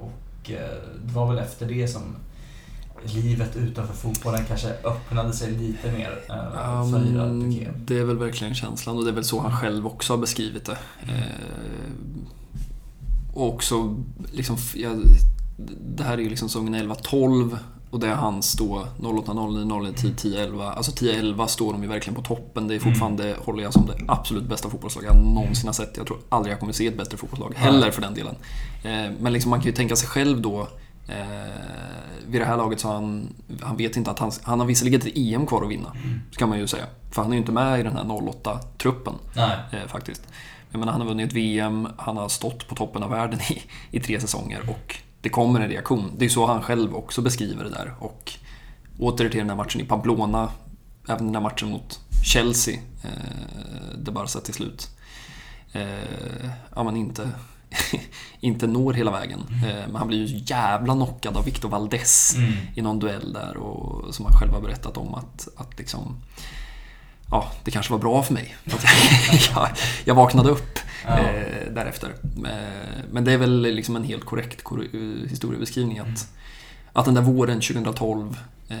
och eh, det var väl efter det som livet utanför fotbollen kanske öppnade sig lite mer uh, Ja, för Piqué. det är väl verkligen känslan och det är väl så han själv också har beskrivit det. Eh, och också, liksom, ja, det här är ju liksom säsongen 11-12 och det är hans då 08, 09, 10, 10, 11. Alltså 10, 11 står de ju verkligen på toppen. Det är fortfarande, håller jag som det absolut bästa fotbollslag jag någonsin har sett. Jag tror aldrig jag kommer se ett bättre fotbollslag heller för den delen. Eh, men liksom man kan ju tänka sig själv då Eh, vid det här laget så han, han vet inte att han, han har visserligen ett EM kvar att vinna. Ska man ju säga. För han är ju inte med i den här 08-truppen. Nej. Eh, faktiskt. Jag menar, han har vunnit VM, han har stått på toppen av världen i, i tre säsonger och det kommer en reaktion. Det är så han själv också beskriver det där. Och åter till den här matchen i Pamplona, även den här matchen mot Chelsea, eh, där Barca till slut eh, ja, men inte, inte når hela vägen. Eh, men han blir ju jävla knockad av Victor Valdes Mm. i någon duell där och som han själv har berättat om att, att liksom ja, det kanske var bra för mig. Att jag, jag, vaknade upp Ja. eh, därefter. Eh, men det är väl liksom en helt korrekt kor- eh, historiebeskrivning att, att den där våren 2012 eh,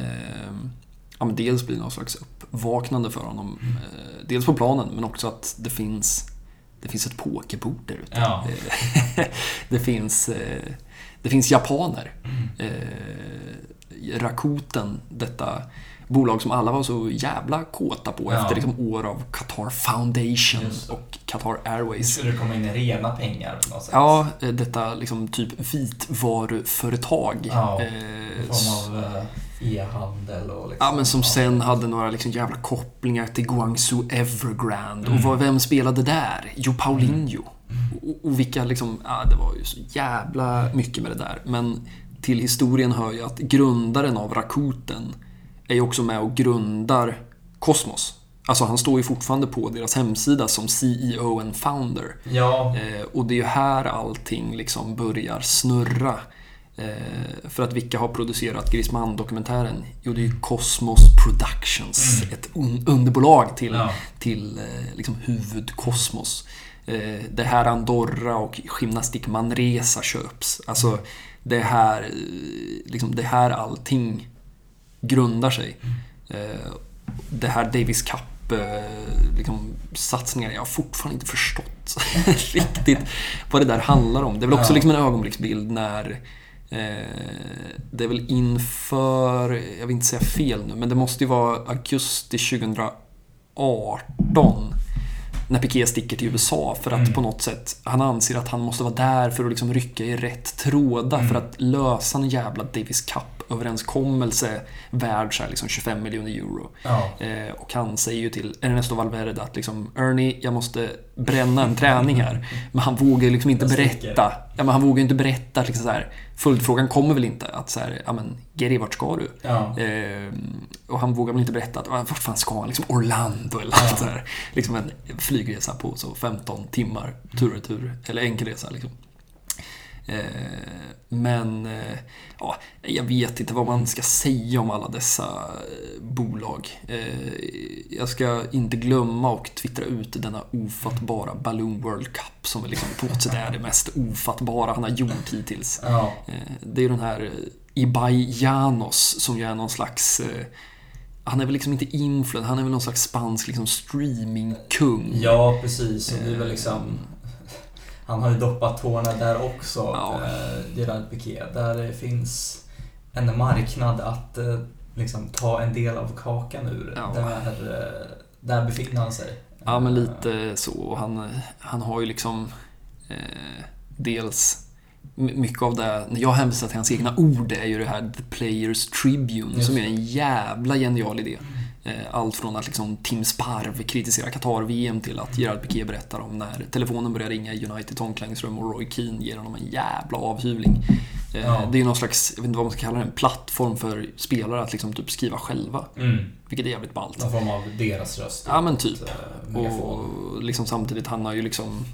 ja, men dels blir någon slags uppvaknande för honom. Eh, dels på planen men också att det finns det finns ett pokerbord där ute. Ja. Det, finns, eh, det finns japaner. Eh, Rakuten, detta bolag som alla var så jävla kåta på Ja. efter liksom år av Qatar Foundation och Qatar Airways. skulle det komma in rena pengar på något sätt. Ja, eh, detta liksom typ vitvaruföretag. Ja, Eh, form av eh, e-handel och liksom. Ja, men som sen hade några liksom jävla kopplingar till Guangzhou Evergrande. Och vad, vem spelade där? Jo, Paulinho. Och, och vilka liksom, ja, det var ju så jävla mycket med det där. Men till historien hör ju att grundaren av Rakuten är ju också med och grundar Cosmos. Alltså han står ju fortfarande på deras hemsida som CEO and founder. Ja, Eh, och det är ju här allting liksom börjar snurra. Eh, för att vilka har producerat Grisman-dokumentären? Jo, det är ju Cosmos Productions. Ett un- underbolag till, Ja. till eh, liksom huvud-Cosmos. Eh, det är här Andorra och Gymnastik Manresa köps. Alltså, det är här, eh, liksom, det är här allting grundar sig. Eh, det här Davis Cup eh, liksom, satsningar, jag har fortfarande inte förstått riktigt vad det där handlar om. Det är väl också Ja. liksom en ögonblicksbild när eh, det är väl inför, jag vill inte säga fel nu, men det måste ju vara augusti 2018 när Piqué sticker till USA för att Mm. på något sätt, han anser att han måste vara där för att liksom rycka i rätt trådar Mm. för att lösa en jävla Davis Cup-överenskommelse värd så här liksom 25 miljoner euro. ja. Eh, och han säger ju till Ernesto Valverde att liksom Ernie, jag måste bränna en träning här. Men han vågar ju liksom inte berätta. Ja, men han vågar inte berätta liksom så här. Följdfrågan kommer väl inte att så här, ja men Geri, vart ska du? Ja. Eh, och han vågar väl inte berätta att, vart fan ska han? Liksom Orlando eller Ja. något sådär. Liksom en flygresa på så 15 timmar tur och retur. Eller enkelresa liksom. Eh, men eh, ja, jag vet inte vad man ska säga om alla dessa eh, bolag. Jag ska inte glömma och twittra ut denna ofattbara Balloon World Cup som väl liksom på något sätt är det mest ofattbara han har gjort hittills. Ja. Det är den här Ibai Janos som ju är någon slags han är väl liksom inte influencer, han är väl någon slags spansk liksom streamingkung. ja, precis. Och det är väl liksom... Han har ju doppat tårna där också, Ja. eh, Gerard Piqué. Där det finns en marknad att eh, liksom ta en del av kakan ur. Ja. Där, eh, där befinner han sig. Ja, men lite så. Han, han har ju liksom eh, dels my- mycket av det, när jag hänvisar till hans egna ord, är ju det här The Players Tribune Just som är en jävla genial idé. Eh, Allt från att liksom Tim Sparv kritiserar Qatar-VM till att Gerard Piqué berättar om när telefonen börjar ringa i Uniteds omklädningsrum och Roy Keane ger honom en jävla avhyvling. Eh, Ja. Det är ju någon slags, jag vet inte vad man ska kalla det, en plattform för spelare att liksom typ skriva själva. Mm. Vilket är jävligt ballt. Någon form av deras röst. Ja men typ. Eh. Och liksom samtidigt, han har ju liksom...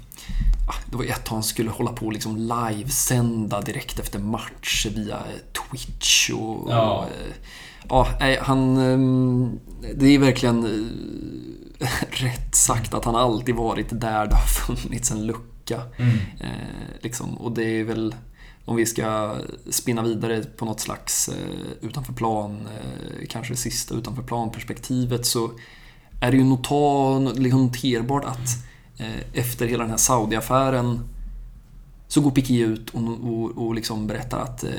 ah, Det var ju ett tag han skulle hålla på och liksom livesända direkt efter matcher via Twitch och... Ja. och, Ja, nej, han... ehm, Det är verkligen eh, rätt sagt att han alltid varit där det har funnits en lucka. Mm. Eh, liksom, och det är väl, om vi ska spinna vidare på något slags eh, utanför plan, kanske sista utanför plan-perspektivet så är det ju liksom noterbart att efter hela den här Saudi-affären så går Piqué ut och, och, och liksom berättar att eh,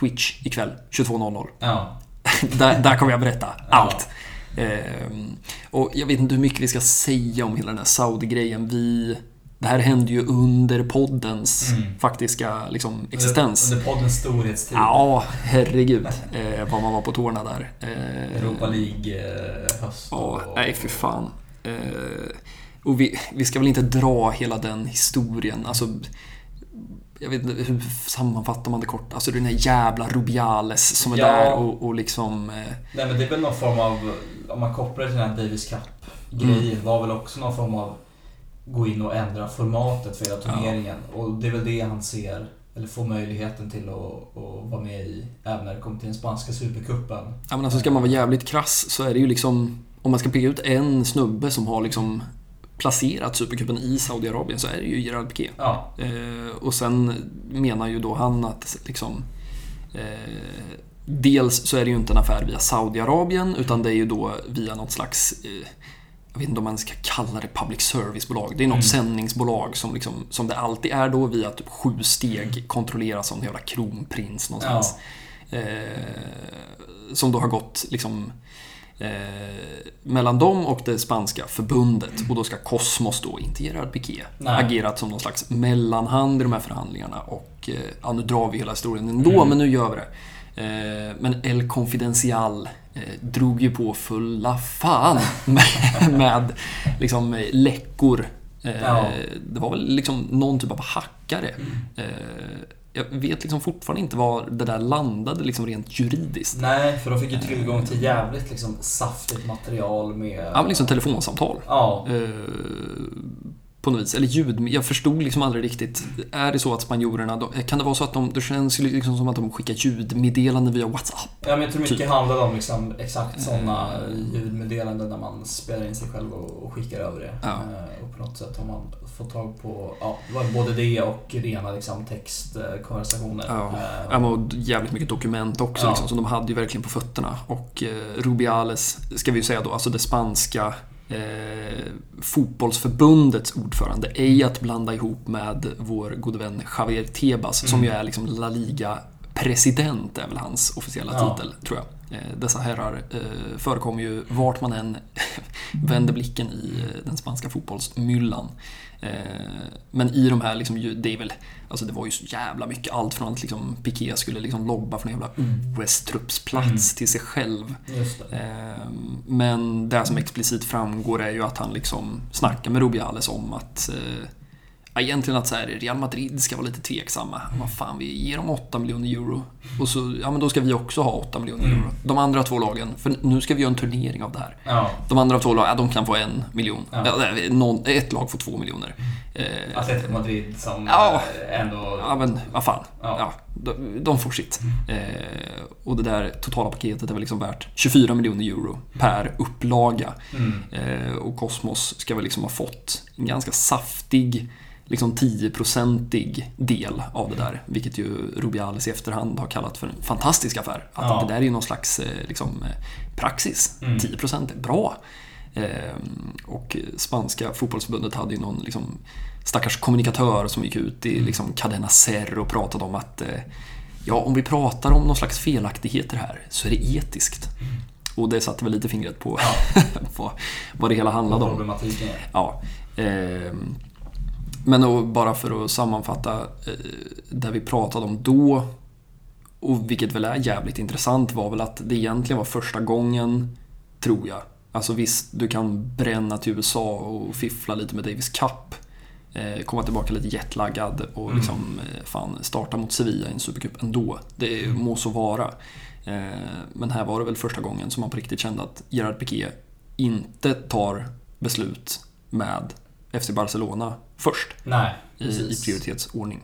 Twitch ikväll 22.00 Ja. Där, där kommer jag berätta Ja. allt. Ehm, och jag vet inte hur mycket vi ska säga om hela den här Saudi-grejen. Vi, det här hände ju under poddens Mm. faktiska liksom, existens. Under, under poddens storhetstid. Ja, herregud eh, vad man var på tårna där. Eh, Europa League-höst. Ja, nej fy fan. Eh, och vi, vi ska väl inte dra hela den historien. Alltså, jag vet inte, hur sammanfattar man det kort? Alltså den här jävla Rubiales som är Ja. där och, och liksom... Eh, Nej men det är väl någon form av, om man kopplar det till den här Davis Cup-grejen, Mm. var väl också någon form av gå in och ändra formatet för hela Ja. turneringen. Och det är väl det han ser, eller får möjligheten till att, att vara med i, även när det kommer till den spanska supercupen. Ja men alltså ska man vara jävligt krass så är det ju liksom om man ska peka ut en snubbe som har liksom placerat Supercupen i Saudiarabien så är det ju Gerard Piqué. Ja. Eh, och sen menar ju då han att liksom eh, Dels så är det ju inte en affär via Saudiarabien utan det är ju då via något slags eh, jag vet inte om man ska kalla det public service-bolag. Det är något Mm. sändningsbolag som, liksom, som det alltid är då via typ sju steg kontrolleras av en jävla kronprins någonstans. Eh, som då har gått liksom eh, mellan dem och det spanska förbundet. Och då ska Cosmos då, inte Gerard Piqué, Nej. agerat som någon slags mellanhand i de här förhandlingarna. Och eh, ja, nu drar vi hela historien ändå, Mm. men nu gör vi det. Eh, Men El Confidencial eh, drog ju på fulla fan med, med liksom läckor. Eh, Ja. Det var väl liksom någon typ av hackare. Eh, Jag vet liksom fortfarande inte var det där landade liksom rent juridiskt. Nej, för de fick ju tillgång till jävligt liksom saftigt material med... Ja, men liksom telefonsamtal. Ja. Eh, på något vis. Eller ljud. Jag förstod liksom aldrig riktigt. Är det så att spanjorerna, då, kan det vara så att de, det känns liksom som att de skickar ljudmeddelanden via WhatsApp? Ja, men jag tror mycket Typ. handlar om liksom exakt sådana ljudmeddelanden när man spelar in sig själv och, och skickar över det. Ja. Eh, Och på något sätt har man fått tag på ja, både det och rena liksom, textkonversationer. Ja, Eh, ja och jävligt mycket dokument också Ja. liksom, som de hade ju verkligen på fötterna. Och eh, Rubiales, ska vi ju säga då, alltså det spanska eh, fotbollsförbundets ordförande. Ej att blanda ihop med vår gode vän Javier Tebas som Mm. ju är liksom La Liga-president, är väl hans officiella Ja. titel, tror jag. Eh, dessa herrar eh, förekommer ju vart man än vänder blicken i eh, den spanska fotbollsmyllan. Eh, men i de här, liksom, det väl, alltså det var ju så jävla mycket. Allt från att liksom Piqué skulle liksom lobba för en jävla OS-truppsplats Mm. till sig själv. Eh, Men det som explicit framgår är ju att han liksom snackar med Rubiales om att eh, Egentligen att så här, Real Madrid ska vara lite tveksamma. Vad fan, vi ger dem 8 miljoner euro. Och så, ja men då ska vi också ha 8 miljoner euro. De andra två lagen, för nu ska vi göra en turnering av det här. Ja. De andra två lagen, ja, de kan få en miljon. Ja. Någon, ett lag får två miljoner. Eh, Atletico Madrid som Ja. eh, ändå... Ja men vad fan. Ja. De, de får sitt. Eh, och det där totala paketet är väl liksom värt 24 miljoner euro per upplaga. Mm. Eh, och Cosmos ska väl liksom ha fått en ganska saftig liksom 10-procentig del av det där. Vilket ju Rubiales i efterhand har kallat för en fantastisk affär. Att Ja. det där är ju någon slags eh, liksom, eh, praxis. Mm. 10% är bra. Eh, och spanska fotbollsförbundet hade ju någon liksom, stackars kommunikatör som gick ut i liksom, Cadena Ser och pratade om att eh, ja, om vi pratar om någon slags felaktigheter här så är det etiskt. Och det satte väl lite fingret på, på vad det hela handlade om. Problematiken. Ja. ehm, men bara för att sammanfatta eh, det vi pratade om då och vilket väl är jävligt intressant var väl att det egentligen var första gången, tror jag. Alltså visst, du kan bränna till USA och fiffla lite med Davis Cup. Eh, komma tillbaka lite jetlaggad och Mm. liksom eh, fan starta mot Sevilla i en supercup ändå. Det må så vara. Men här var det väl första gången som man på riktigt kände att Gerard Piqué inte tar beslut med FC Barcelona först Nej, i, i prioritetsordning.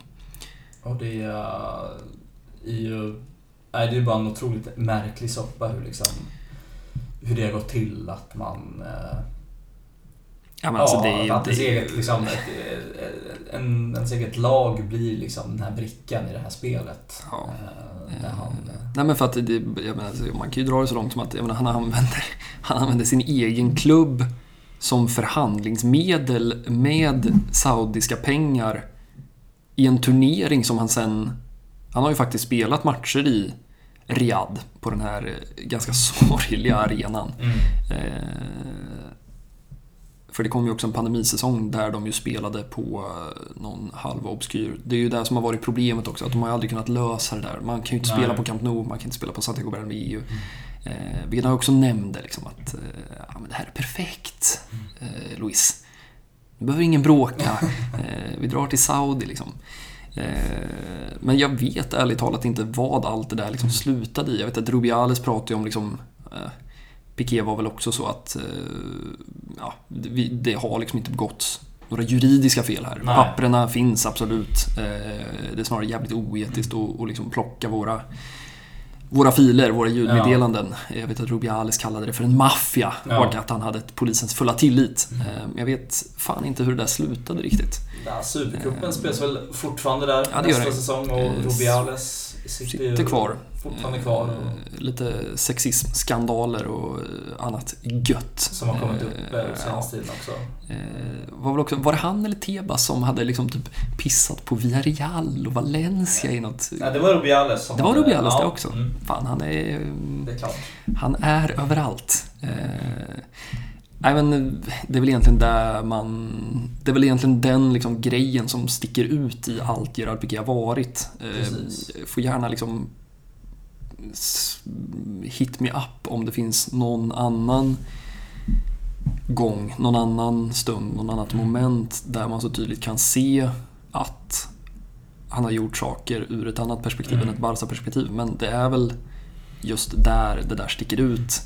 Och det är ju... Nej, det är bara en otroligt märklig soppa hur liksom... Hur det har gått till att man... eh, Ja, men alltså, det är ju- att ens det eget, liksom, ett, eh, en, ens eget lag blir liksom den här brickan i det här spelet. Ja. Eh, Där han, Nej men för att det, menar, alltså, man kan ju dra det så långt som att menar, han, använder, han använder sin egen klubb som förhandlingsmedel med saudiska pengar i en turnering som han sen... Han har ju faktiskt spelat matcher i Riyadh på den här eh, ganska sorgliga arenan. Mm. Eh, för det kom ju också en pandemisäsong där de ju spelade på eh, någon halv obskyr. Det är ju det som har varit problemet också, att de har aldrig kunnat lösa det där. Man kan ju inte Nej. spela på Camp Nou, man kan inte spela på Santiago Bernabéu. Eh, vilket han också nämnde, liksom, att eh, ja, men det här är perfekt, eh, Luis. Du behöver ingen bråka. Eh, vi drar till Saudi liksom. Eh, Men jag vet ärligt talat inte vad allt det där liksom slutade i. Jag vet att Rubiales pratade om liksom eh, Piqué var väl också så att eh, ja, det, det har liksom inte begåtts några juridiska fel här. Nej. Papperna finns absolut. Eh, Det är snarare jävligt oetiskt att att liksom plocka våra våra filer, våra ljudmeddelanden. Jag vet att Rubiales kallade det för en maffia Ja. Mm. och att han hade polisens fulla tillit. Eh, Jag vet fan inte hur det där slutade riktigt. Ja, Supercupen spelas väl fortfarande där Ja, nästa säsong och Eh, Rubiales sitter, kvar. fortfarande kvar. Och, Eh, Lite sexismskandaler och eh, annat gött. som har kommit upp Eh, senaste tiden också. Var, väl också, var det han eller Tebas som hade liksom typ pissat på Villarreal och Valencia i något... Nej, det var Rubiales som Det var Rubiales ja, det också. mm. Fan, han är... Det är klart. Han är överallt. Eh, nej men det är väl egentligen där man... Det är väl egentligen den liksom grejen som sticker ut i allt Piqué har varit. Eh, Precis. får gärna liksom hit me up om det finns någon annan gång, någon annan stund, någon annat moment där man så tydligt kan se att han har gjort saker ur ett annat perspektiv än ett Barca-perspektiv. Men det är väl just där det där sticker ut.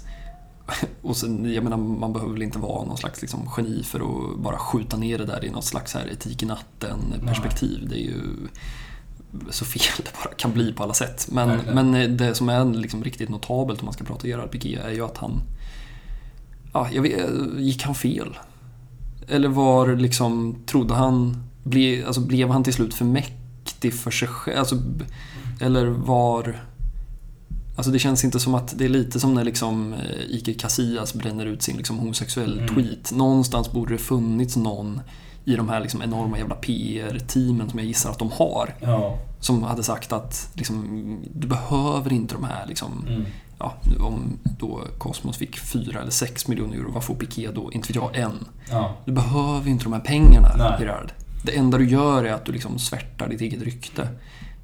Och sen, jag menar, man behöver väl inte vara någon slags liksom, geni för att bara skjuta ner det där i något slags här etik i natten-perspektiv. Det är ju så fel det bara kan bli på alla sätt. Men, Verkligen. men det som är liksom riktigt notabelt om man ska prata Gerard Piqué är ju att han... Ja, jag vet, gick han fel? Eller var liksom, trodde han... Ble, alltså, blev han till slut för mäktig för sig själv? Alltså, eller var... Alltså det känns inte som att det är lite som när liksom eh, Iker Casillas bränner ut sin liksom homosexuell Mm. tweet. Någonstans borde det funnits någon i de här liksom enorma jävla PR-teamen som jag gissar att de har. Ja. Som hade sagt att liksom, du behöver inte de här liksom, Mm. ja, om då Cosmos fick 4 eller 6 miljoner euro, vad får Piqué då? Inte vet jag, en. Ja. Du behöver inte de här pengarna, Nej. Gerard. Det enda du gör är att du liksom svärtar ditt eget rykte.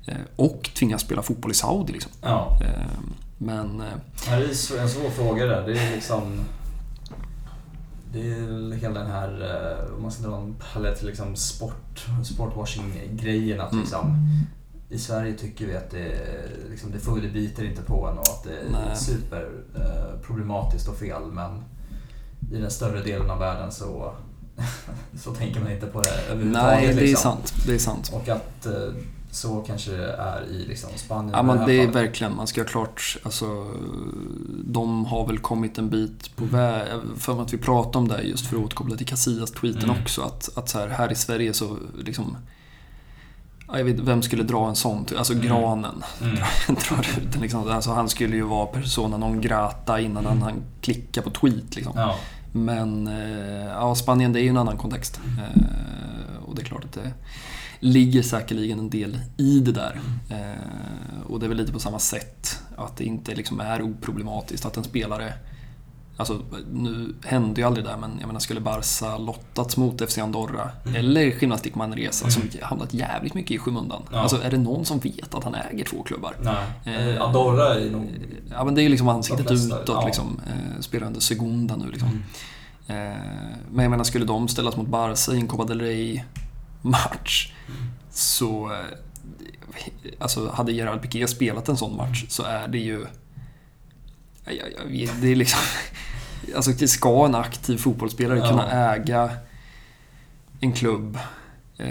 Eh, Och tvingas spela fotboll i Saudi liksom. Ja. Eh, Men... eh, Ja, det är en svår fråga där. Det är liksom... Det är hela den här, om man ska dra en parallell till liksom sport, sportwashing-grejen. Att Mm. liksom, I Sverige tycker vi att det, liksom, det, får, det biter inte på en och att det är Nej. superproblematiskt och fel. Men i den större delen av världen så, så tänker man inte på det överhuvudtaget. Nej, det är liksom. sant. Det är sant. Och att så kanske det är i liksom Spanien. Ja men det är fallet. verkligen, man ska ha klart, alltså de har väl kommit en bit på väg. För att vi pratade om det just för att återkoppla till Casillas-tweeten Mm. också. Att, att så här, här i Sverige så liksom ja, jag vet, vem skulle dra en sån? Alltså Mm. granen. Mm. Drar ut liksom. Alltså, han skulle ju vara persona non grata innan han, han klickar på tweet. Liksom. Ja. Men eh, ja, Spanien det är ju en annan kontext. Eh, och det är klart att det ligger säkerligen en del i det där. Eh, och det är väl lite på samma sätt. Att det inte liksom är oproblematiskt att en spelare Alltså, nu hände ju aldrig det, men jag menar, skulle Barca lottats mot FC Andorra eller Gymnastik Manresa som hamnat jävligt mycket i skymundan. Ja. Alltså, är det någon som vet att han äger två klubbar? Eh, Andorra är nog... Ja, men det är ju liksom ansiktet flesta, utåt, ja. liksom. Eh, spelar under Segunda nu liksom. Mm. Eh, men jag menar, skulle de ställas mot Barca i en Copa del Rey-match så... Eh, alltså, hade Gerard Piqué spelat en sån match så är det ju... Jag, jag, jag det är liksom... Alltså, ska en aktiv fotbollsspelare Ja. kunna äga en klubb? Eh,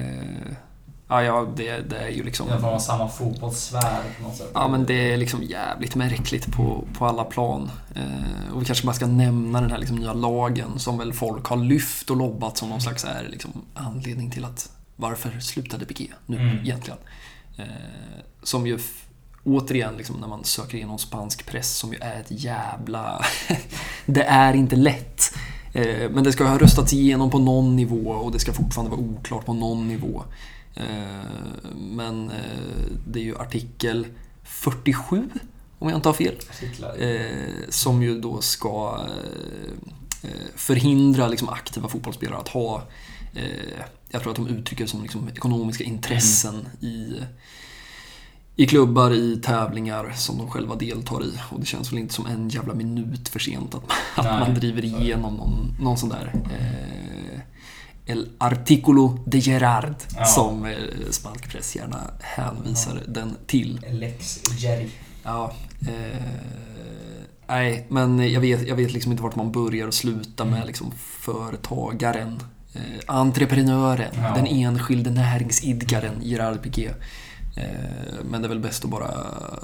ja, ja det, det är ju liksom... Alla fall samma fotbollssfär på något sätt. Ja men det är liksom jävligt märkligt på, på alla plan. Eh, och vi kanske bara ska nämna den här liksom nya lagen som väl folk har lyft och lobbat som någon slags är liksom anledning till att varför slutade Piqué nu Mm. egentligen? Eh, som ju återigen liksom när man söker igenom spansk press som ju är ett jävla... det är inte lätt. Eh, men det ska ha röstats igenom på någon nivå och det ska fortfarande vara oklart på någon nivå. Eh, Men eh, det är ju artikel 47, om jag inte har fel. Eh, som ju då ska eh, förhindra liksom aktiva fotbollsspelare att ha, jag tror att de uttrycker det som liksom ekonomiska intressen i, i klubbar, i tävlingar som de själva deltar i. Och det känns väl inte som en jävla minut för sent att, att Nej, man driver igenom någon, någon sån där eh, El Articulo de Gerard, Ja. som eh, spansk press gärna hänvisar den till. Lex Jerry. Ja. Eh, nej, men jag vet, jag vet liksom inte vart man börjar och slutar med liksom företagaren. Eh, entreprenören, Ja. den enskilde näringsidkaren Gerard Piqué. Eh, men det är väl bäst att bara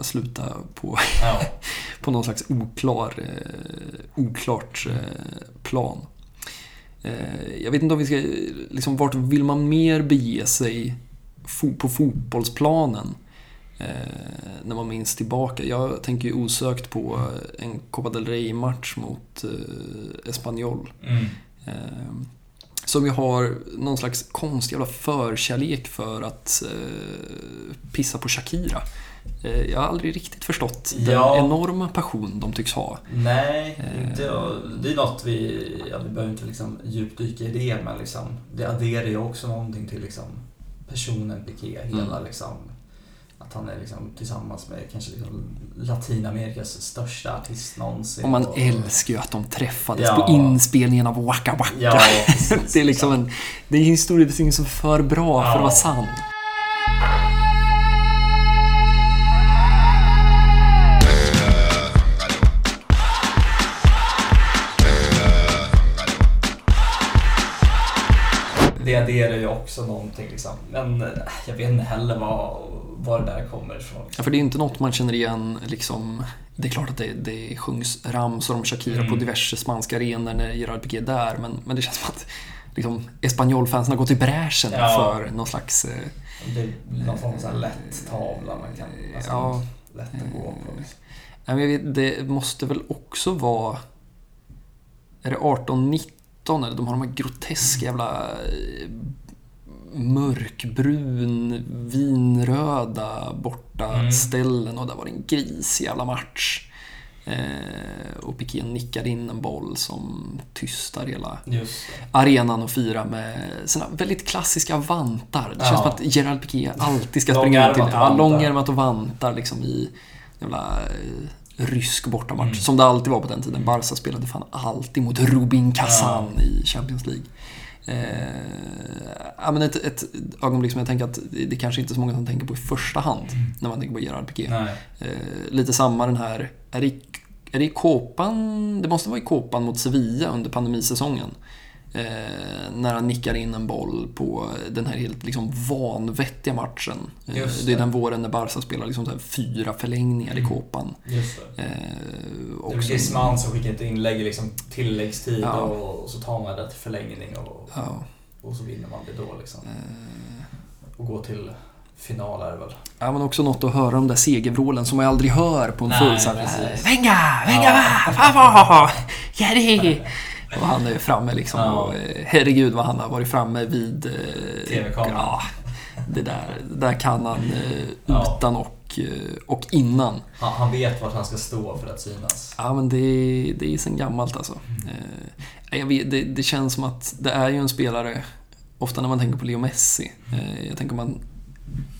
sluta på, Ja. på någon slags oklar, eh, oklart eh, plan. Jag vet inte om vi ska, liksom vart vill man mer bege sig på fotbollsplanen? När man minns tillbaka. Jag tänker ju osökt på en Copa del Rey-match mot Espanyol. Mm. Som ju har någon slags konstig jävla förkärlek för att eh, pissa på Shakira. Eh, jag har aldrig riktigt förstått den Ja. enorma passion de tycks ha. Nej, Eh. inte, det är något vi, ja, vi behöver inte liksom djupdyka i det men liksom, det adderar ju också någonting till liksom, personen Piqué. Hela Mm. liksom, att han är liksom, tillsammans med kanske liksom, Latinamerikas största artist någonsin. Och man Och- älskar ju att de träffades Ja. på inspelningen av Waka Waka. Ja, precis, det är liksom en, det är historiebeskrivning som är för bra för att Ja. vara sann. Det adderar ju också någonting liksom. Men eh, jag vet inte heller var, var det där kommer ifrån. Ja, för det är inte något man känner igen liksom. Det är klart att det, det sjungs ramsor om Shakira Mm. på diverse spanska arenor när Gerard Piqué är där, men, men det känns som att liksom, Espanyol-fansen har gått i bräschen Ja. för någon slags... Eh, Det är någon form av lätt tavla man kan alltså, ja, lätt att gå på. Liksom. Det måste väl också vara... Är det 18-19 eller? De har de här groteska jävla eh, mörkbrun, vinröda borta Mm. ställen och där var det en gris jävla match. Eh, och Piqué nickar in en boll som tystar hela arenan och firar med sina väldigt klassiska vantar. Det känns Ja. som att Gerard Piqué alltid ska springa in till ja, långärmat och vantar liksom i jävla eh, rysk bortamatch. Mm. Som det alltid var på den tiden. Barca spelade fan alltid mot Rubin Kazan i Champions League. Eh, ja, men ett, ett ögonblick som jag tänker att det kanske inte är så många som tänker på i första hand när man tänker på Gerard Piqué. Eh, lite samma den här, är det, är det i Kåpan, det måste vara i Kåpan mot Sevilla under pandemisäsongen. Eh, när han nickar in en boll på den här helt liksom vanvettiga matchen. Eh, Just det är det. den våren när Barca spelar liksom så här fyra förlängningar i Kåpan. Just det. Eh, Det är Griezmann som skickar ett inlägg i liksom tilläggstid Ja. och så tar man det till förlängning och, Ja. och så vinner man det då liksom. Eh. Och går till final är det väl. Ja, men också något att höra de där segervrålen som man aldrig hör på en Nej, full så här, precis. Venga, venga, Ja. va, va, va, Jerry! Och han är framme liksom. Ja. Och, eh, herregud vad han har varit framme vid... eh, TV-kameran. Ja, det där, det där kan han eh, Ja. utan och, eh, och innan. Han, han vet vart han ska stå för att synas. Ja, men det, det är sen gammalt alltså. Eh, jag vet, det, det känns som att det är ju en spelare, ofta när man tänker på Leo Messi, eh, jag tänker man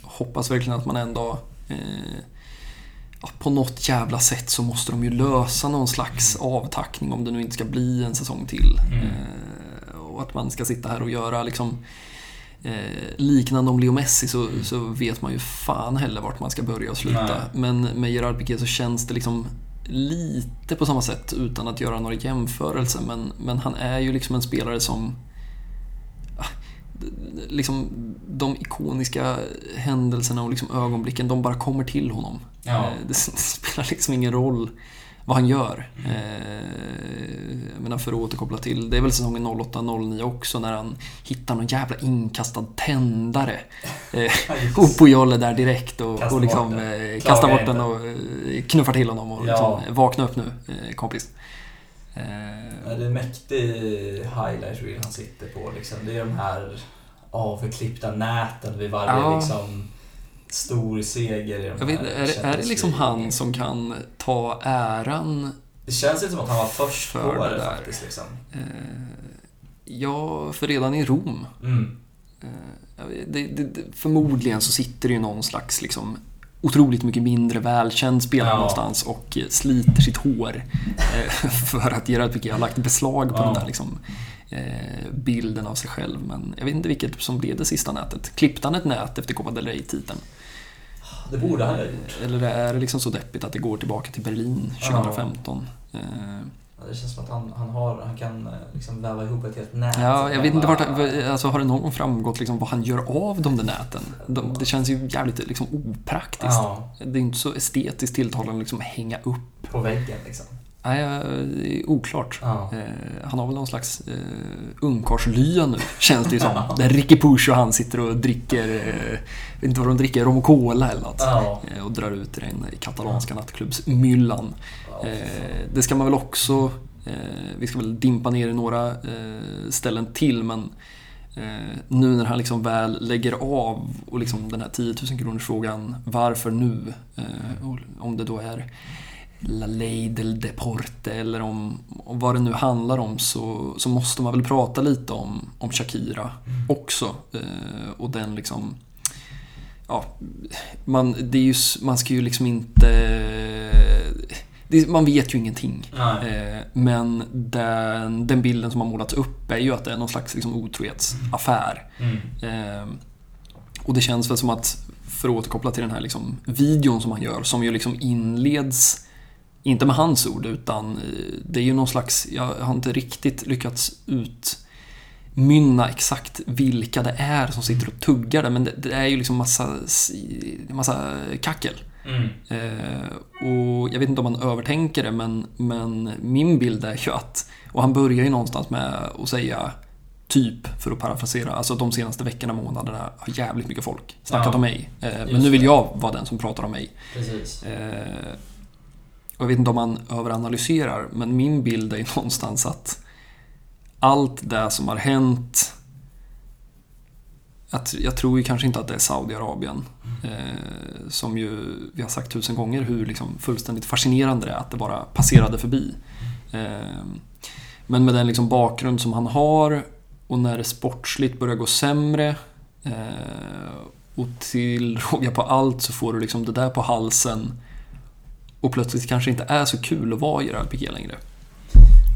hoppas verkligen att man en dag eh, på något jävla sätt så måste de ju lösa någon slags avtackning om det nu inte ska bli en säsong till. Mm. Eh, och att man ska sitta här och göra liksom eh, liknande om Leo Messi så, så vet man ju fan heller vart man ska börja och sluta. Nej. Men med Gerard Piqué så känns det liksom lite på samma sätt utan att göra några jämförelser. Men, men han är ju liksom en spelare som liksom de ikoniska händelserna och liksom ögonblicken, de bara kommer till honom. Ja. Eh, Det, spelar liksom ingen roll vad han gör. Eh, jag menar för att återkoppla till, det är väl säsongen 08-09 också när han hittar någon jävla inkastad tändare. Eh, och Pujol är där direkt och, Kastar och liksom bort den. eh, kastar bort den och eh, knuffar till honom och Ja. liksom, vakna upp nu eh, kompis. Eh, Det är en mäktig highlight reel han sitter på liksom. Det är de här avklippta näten vid varje Ja. liksom stor seger i de jag vet, här är, det- är det liksom han som kan ta äran Det känns inte som att han var först för på det det där? faktiskt liksom. Eh, ja, för redan i Rom Mm. Eh, det, det, förmodligen så sitter det ju någon slags liksom otroligt mycket mindre välkänd spelare Ja. någonstans och eh, sliter sitt hår eh, för att Gerard Piqué har lagt beslag på Ja. den där liksom, eh, bilden av sig själv. Men jag vet inte vilket som blev det sista nätet. Klippte han ett nät efter Copa del Rey-titeln? Det borde han ha gjort. Eller är det liksom så deppigt att det går tillbaka till Berlin 2015? Eh, Det känns som att han, han, har, han kan eh, liksom väva ihop ett helt nät. Ja, jag vet inte vart, alltså har det någon gång framgått liksom vad han gör av de där näten? De, det känns ju jävligt liksom opraktiskt. Ja. Det är inte så estetiskt tilltalande liksom att hänga upp. På väggen liksom. Nej, är oklart. Ja. Eh, han har väl någon slags eh, ungkarlslya nu, känns det ju som. Där Ricky Puch och han sitter och dricker, eh, vet inte vad de dricker, rom och cola eller något. Ja. Eh, och drar ut i den katalanska nattklubbsmyllan. Eh, det ska man väl också, eh, vi ska väl dimpa ner i några eh, ställen till men nu när han liksom väl lägger av och liksom den här 10 000 kronors frågan varför nu? Om det då är La Ley del Deporte eller om, om vad det nu handlar om så, så måste man väl prata lite om, om Shakira också. Eh, och den liksom ja, man, det är ju, man ska ju liksom inte... Det, man vet ju ingenting. Eh, men den, den bilden som har målats upp är ju att det är någon slags liksom otrohetsaffär. Mm. Eh, och det känns väl som att, för att återkoppla till den här liksom videon som han gör, som ju liksom inleds, inte med hans ord, utan eh, det är ju någon slags, jag har inte riktigt lyckats utmynna exakt vilka det är som sitter och tuggar det, men det, det är ju liksom massa, massa kackel. Mm. Eh, och jag vet inte om man övertänker det, men, men min bild är ju att, och han börjar ju någonstans med att säga typ, för att parafrasera, alltså de senaste veckorna, månaderna har jävligt mycket folk snackat Ja, om mig. Eh, men nu vill jag vara den som pratar om mig. Eh, och jag vet inte om man överanalyserar, men min bild är ju någonstans att allt det som har hänt att jag tror ju kanske inte att det är Saudiarabien. Eh, som ju, vi har sagt tusen gånger, hur liksom fullständigt fascinerande det är att det bara passerade förbi. Eh, men med den liksom bakgrund som han har och när det sportsligt börjar gå sämre eh, och till råga på allt så får du liksom det där på halsen och plötsligt kanske inte är så kul att vara Gerard Piqué längre.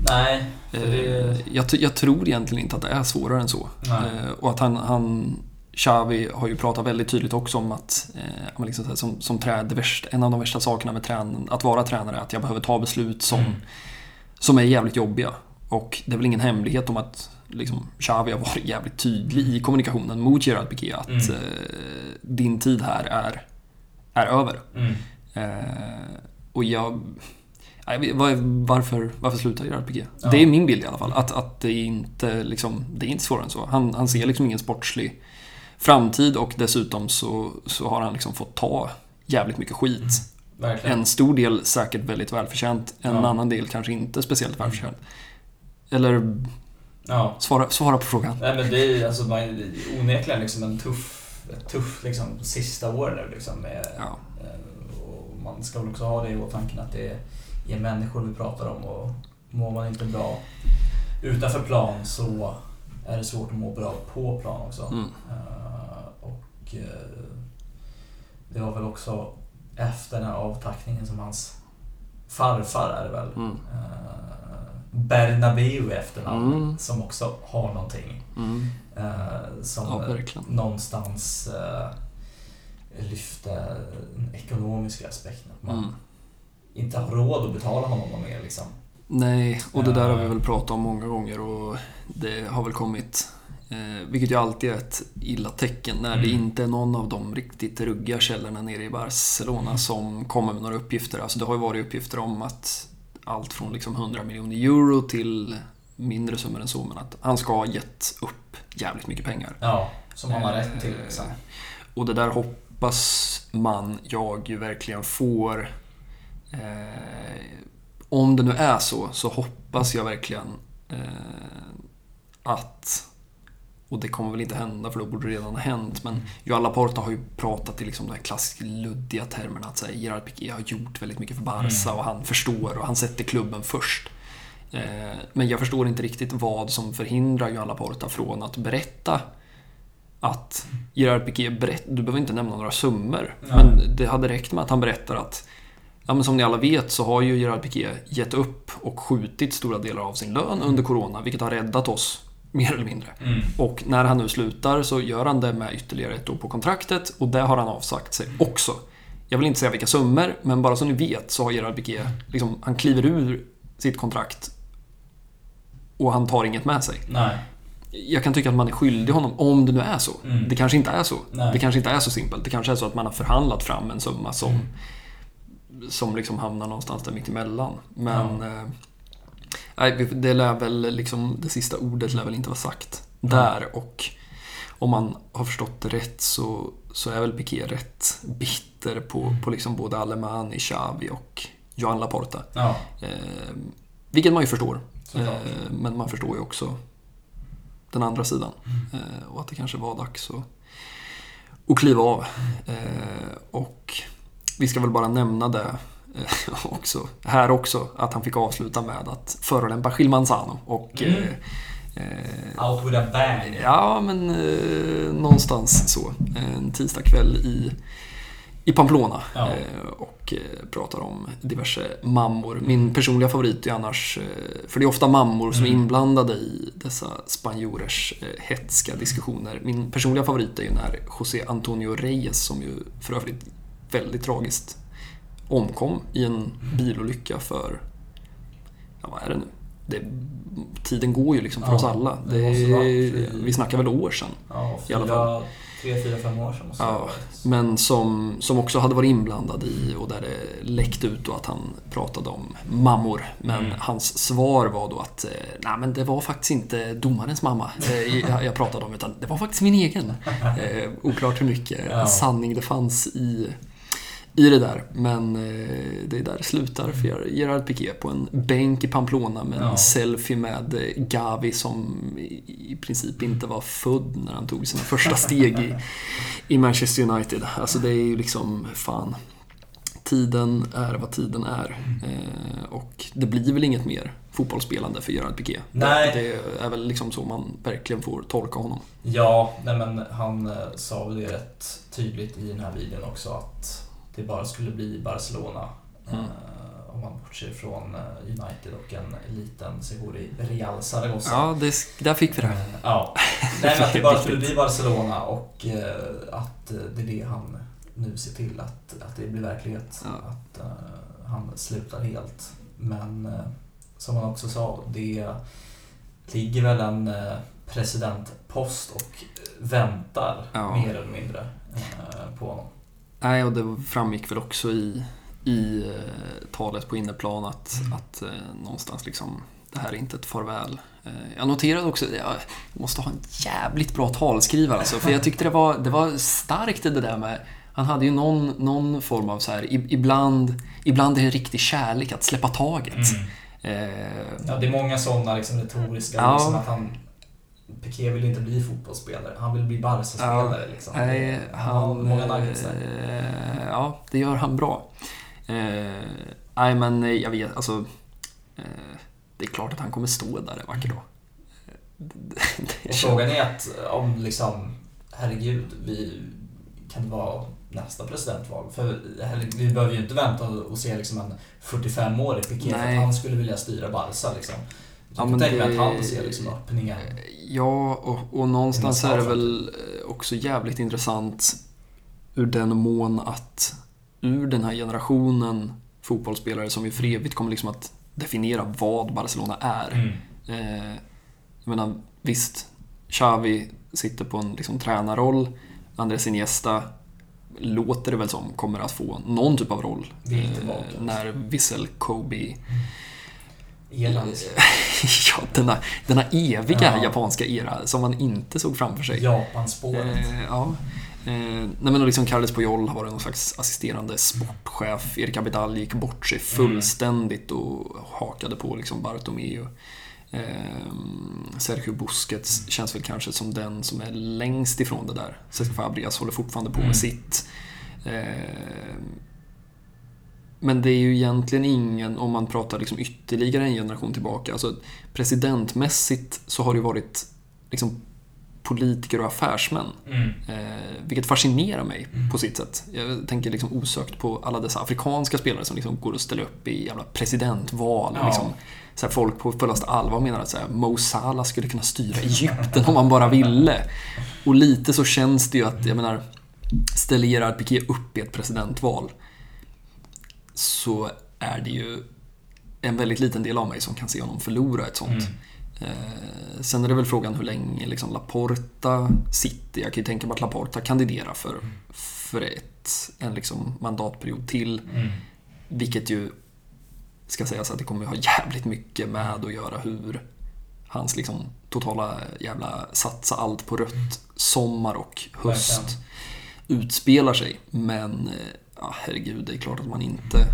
Nej, för det... Eh, jag, jag tror egentligen inte att det är svårare än så. Nej. Eh, och att han, han Xavi har ju pratat väldigt tydligt också om att eh, liksom här, som, som trä, värsta, en av de värsta sakerna med trän, att vara tränare är att jag behöver ta beslut som, Mm. som är jävligt jobbiga. Och det är väl ingen hemlighet om att liksom, Xavi har varit jävligt tydlig i kommunikationen mot Gerard Piqué att Mm. eh, din tid här är, är över. Mm. Eh, och jag... Varför, varför slutar Gerard Piqué? Ja. Det är min bild i alla fall. Att, att det, är inte, liksom, det är inte svårare än så. Han, han ser liksom ingen sportslig framtid och dessutom så, så har han liksom fått ta jävligt mycket skit. Verkligen. En stor del säkert väldigt välförtjänt, en Ja. annan del kanske inte speciellt välförtjänt. Eller Ja. svara, svara på frågan. Nej men det är alltså, man- onekligen liksom en tuff, tuff liksom, sista år nu liksom. Med, Ja. eh, och man ska väl också ha det i åtanke att det är människor vi pratar om och mår man inte bra utanför plan så är det svårt att må bra på plan också. Mm. Eh, och eh, det var väl också efter den här avtackningen som hans farfar är det väl, Mm. eh, Bernabeu efternamn, Mm. som också har någonting. Mm. Som Ja, någonstans lyfte den ekonomiska aspekten. Att man. Inte har råd att betala honom något mer liksom. Nej, och det där har vi Eh. väl pratat om många gånger och det har väl kommit, eh, vilket ju alltid är ett illa tecken, när det Mm. inte är någon av de riktigt ruggiga källorna nere i Barcelona som kommer med några uppgifter. Alltså det har ju varit uppgifter om att allt från liksom 100 miljoner euro till mindre summor än så, men att han ska ha gett upp jävligt mycket pengar. Ja, som han har rätt till liksom. Eh, Och det där hoppas man, jag ju verkligen får. Eh, om det nu är så, så hoppas jag verkligen eh, att och det kommer väl inte hända för då borde det redan ha hänt. Men Johan Laporta har ju pratat i liksom de här klassiska luddiga termerna att säga, Gerard Piqué har gjort väldigt mycket för Barca Mm. och han förstår och han sätter klubben först. Eh, Men jag förstår inte riktigt vad som förhindrar Johan Laporta från att berätta att Gerard Piqué berätt, du behöver inte nämna några summor, Nej. men det hade räckt med att han berättar att Ja, men som ni alla vet så har ju Gerard Piqué gett upp och skjutit stora delar av sin lön under Corona, vilket har räddat oss mer eller mindre. Mm. Och när han nu slutar så gör han det med ytterligare ett år på kontraktet och det har han avsagt sig också. Jag vill inte säga vilka summor, men bara så ni vet så har Gerard Piqué, liksom, han kliver ur sitt kontrakt och han tar inget med sig. Nej. Jag kan tycka att man är skyldig honom, om det nu är så. Mm. Det kanske inte är så. Nej. Det kanske inte är så simpelt. Det kanske är så att man har förhandlat fram en summa som, Mm. Som liksom hamnar någonstans där mitt emellan. Men eh, nej, det lär väl liksom, det sista ordet lär väl inte vara sagt där. Och om man har förstått det rätt så, så är väl Piqué rätt bitter på, Mm. på liksom både Alemani, Xavi och Joan Laporta. Ja. Eh, vilket man ju förstår. Eh, men man förstår ju också den andra sidan. Mm. Eh, och att det kanske var dags att, att kliva av. Eh, och vi ska väl bara nämna det eh, också, här också, att han fick avsluta med att förolämpa Manzano. Och, Mm. eh, eh, Out with a bang. Ja, men eh, någonstans så. En tisdagkväll i, i Pamplona. Ja. Eh, och eh, pratar om diverse mammor. Min personliga favorit är annars, eh, för det är ofta mammor som är Mm. inblandade i dessa spanjorers eh, hetska diskussioner. Min personliga favorit är ju när José Antonio Reyes, som ju för övrigt väldigt tragiskt omkom i en bilolycka för, ja vad är det nu? Det, tiden går ju liksom för Ja, oss alla. det Det, vi snackar väl år sedan. Ja, I alla fall. fyra, tre, fyra, fem år sedan måste Ja, men som, som också hade varit inblandad i och där det läckte ut då att han pratade om mammor. Men Mm. hans svar var då att eh, nej men det var faktiskt inte domarens mamma eh, jag, jag pratade om utan det var faktiskt min egen. Eh, oklart hur mycket Ja. sanning det fanns i, i det där. Men eh, det är där det slutar för Gerard Piqué på en bänk i Pamplona med en Ja. selfie med eh, Gavi som i princip inte var född när han tog sina första steg i, i Manchester United. Alltså det är ju liksom, fan. Tiden är vad tiden är. Eh, och det blir väl inget mer fotbollsspelande för Gerard Piqué. Nej. Det, är väl liksom så man verkligen får tolka honom. Ja, nej men han sa väl det rätt tydligt i den här videon också att det bara skulle bli Barcelona. Mm. Eh, om man bortser från eh, United och en liten Seguri Real Zaragoza. Ja, det, där fick vi det. Eh, Ja. Nej, men att det bara skulle bli Barcelona och att det är det han nu ser till att, att det blir verklighet. Ja. Att han slutar helt. Men som han också sa, det ligger väl en presidentpost och väntar Ja. mer eller mindre. Nej, och det framgick väl också i, i eh, talet på inneplan att, Mm. att eh, någonstans liksom, det här är inte ett farväl. Eh, jag noterade också, jag måste ha en jävligt bra talskrivare alltså, för jag tyckte det var, det var starkt det där med han hade ju någon, någon form av så här, ibland, ibland är det riktig kärlek att släppa taget. Eh, Ja, det är många sådana liksom, retoriska, Ja. liksom att han Piqué vill inte bli fotbollsspelare, han vill bli Barca-spelare. liksom. Nej, han har han... många nuggets där. eh, ja, det gör han bra. Eh, nej, men eh, jag vet, alltså... Eh, det är klart att han kommer stå där en vacker dag. Eh, Och frågan är att om liksom, herregud, vi kan vara nästa presidentval? För vi behöver ju inte vänta och se liksom en 45-årig Piqué för att han skulle vilja styra Barca liksom. Jag Ja, kan men tänka mig det- att han ser liksom öppningen. Ja, och, och någonstans är det väl eh, också jävligt intressant ur den mån att ur den här generationen fotbollsspelare som ju för evigt kommer liksom att definiera vad Barcelona är. Mm. Eh, jag menar, visst, Xavi sitter på en liksom, tränarroll. Andres Iniesta låter det väl som kommer att få någon typ av roll. Valt. när Vissel Kobe Elan. ja, denna, denna eviga Ja. japanska era som man inte såg framför sig. Japanspåret. Eh, ja. Eh, nej men liksom Carles Puyol har varit någon slags assisterande sportchef. Erik Abidal gick bort sig fullständigt och hakade på liksom Bartomeu. Eh, Sergio Busquets känns väl kanske som den som är längst ifrån det där. Cesc Fabregas håller fortfarande på Mm. med sitt. Eh, men det är ju egentligen ingen, om man pratar liksom ytterligare en generation tillbaka, alltså presidentmässigt så har det ju varit liksom politiker och affärsmän. Mm. Eh, vilket fascinerar mig på sitt sätt. Jag tänker liksom osökt på alla dessa afrikanska spelare som liksom går och ställer upp i jävla presidentval. Ja. Liksom, så här, folk på fullaste allvar menar att så här, Mo Salah skulle kunna styra Egypten om han bara ville. Och lite så känns det ju att, jag menar, ställer Gerard Piqué upp i ett presidentval så är det ju en väldigt liten del av mig som kan se honom förlora ett sånt. Mm. Eh, sen är det väl frågan hur länge liksom Laporta sitter. Jag kan ju tänka mig att Laporta kandiderar för, för ett, en liksom mandatperiod till. Mm. Vilket ju ska sägas att det kommer ha jävligt mycket med att göra hur hans liksom totala jävla satsa allt på rött sommar och höst utspelar sig. Men eh, ja, herregud, det är klart att man inte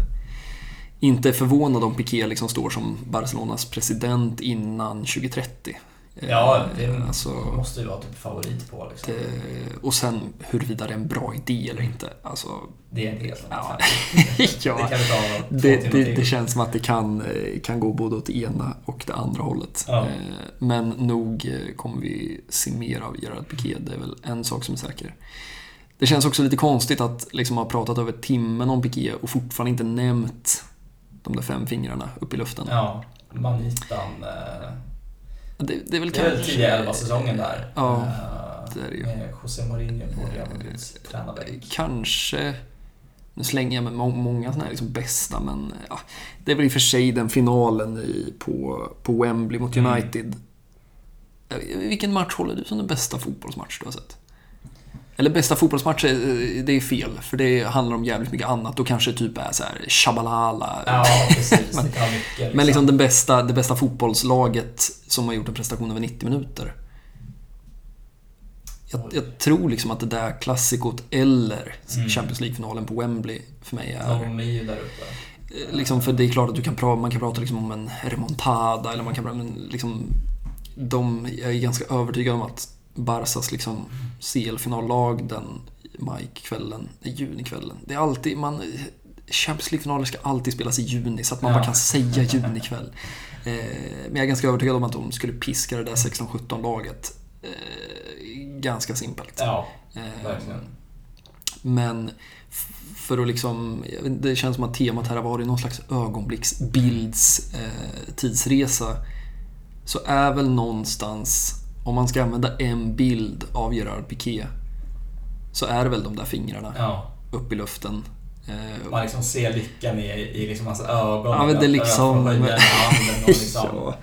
inte är förvånad om Piqué liksom står som Barcelonas president innan 2030. Eh, Ja, det alltså, måste ju vara typ favorit på liksom. det, och sen huruvida det är en bra idé eller inte. Alltså, Det är en helt ja, Det ja, kan vi ta två det, det, till. det känns som att det kan, eh, kan gå både åt det ena och det andra hållet. Ja. Eh, Men nog kommer vi se mer av Gerard Piqué, det är väl en sak som är säker. Det känns också lite konstigt att liksom ha pratat över timmen om Piqué och fortfarande inte nämnt de där fem fingrarna upp i luften. Ja, Manitan. Eh, Det, det är väl det är kanske... tidiga elva-säsongen där. Ja, Eh, det är det ju. Med José Mourinho på Real Madrids tränarbänk. Kanske... Nu slänger jag med må- många sådana här liksom bästa, men ja, det är väl i och för sig den finalen i, på, på Wembley mot Mm. United. Eh, Vilken match håller du som den bästa fotbollsmatch du har sett? Eller bästa fotbollsmatch, eh, det är fel, för det handlar om jävligt mycket annat. Då kanske typ är så här Shabalala. Ja, precis. men, Det mycket. Liksom. men liksom det bästa, det bästa fotbollslaget som har gjort en prestation över 90 minuter. Jag, jag tror liksom att det där klassikot eller Mm. Champions League-finalen på Wembley för mig är... De är ju där uppe. Eh, Liksom, för det är klart att du kan prata, man kan prata liksom om en remontada eller man kan prata men liksom, de, Jag är ganska övertygad om att Barsas liksom CL-finallag den majkvällen, junikvällen. Det är alltid, man, Champions League-finaler ska alltid spelas i juni så att man Ja. bara kan säga junikväll. Eh, men jag är ganska övertygad om att de skulle piska det där 16-17-laget eh, ganska simpelt. Ja, Eh, verkligen. Men f- för att liksom, det känns som att temat här har varit någon slags ögonblicksbilds eh, tidsresa. Så är väl någonstans, om man ska använda en bild av Gerard Piqué, så är det väl de där fingrarna Ja. upp i luften. Eh, Man liksom ser lyckan i, i liksom hans ögon. Ja, men det är liksom- och handen liksom Ja.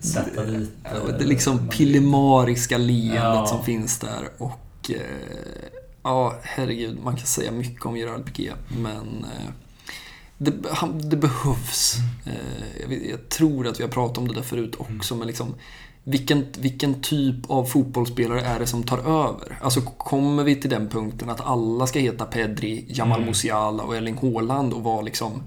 sätta dit. Ja, det liksom pillemariska leendet Ja. som finns där och eh, ja, herregud, man kan säga mycket om Gerard Piqué, men eh, det, han, det behövs. Eh, jag, tror att vi har pratat om det där förut också, men liksom vilken, vilken typ av fotbollsspelare är det som tar över? Alltså kommer vi till den punkten att alla ska heta Pedri, Jamal Mm. Musiala och Erling Haaland och vara liksom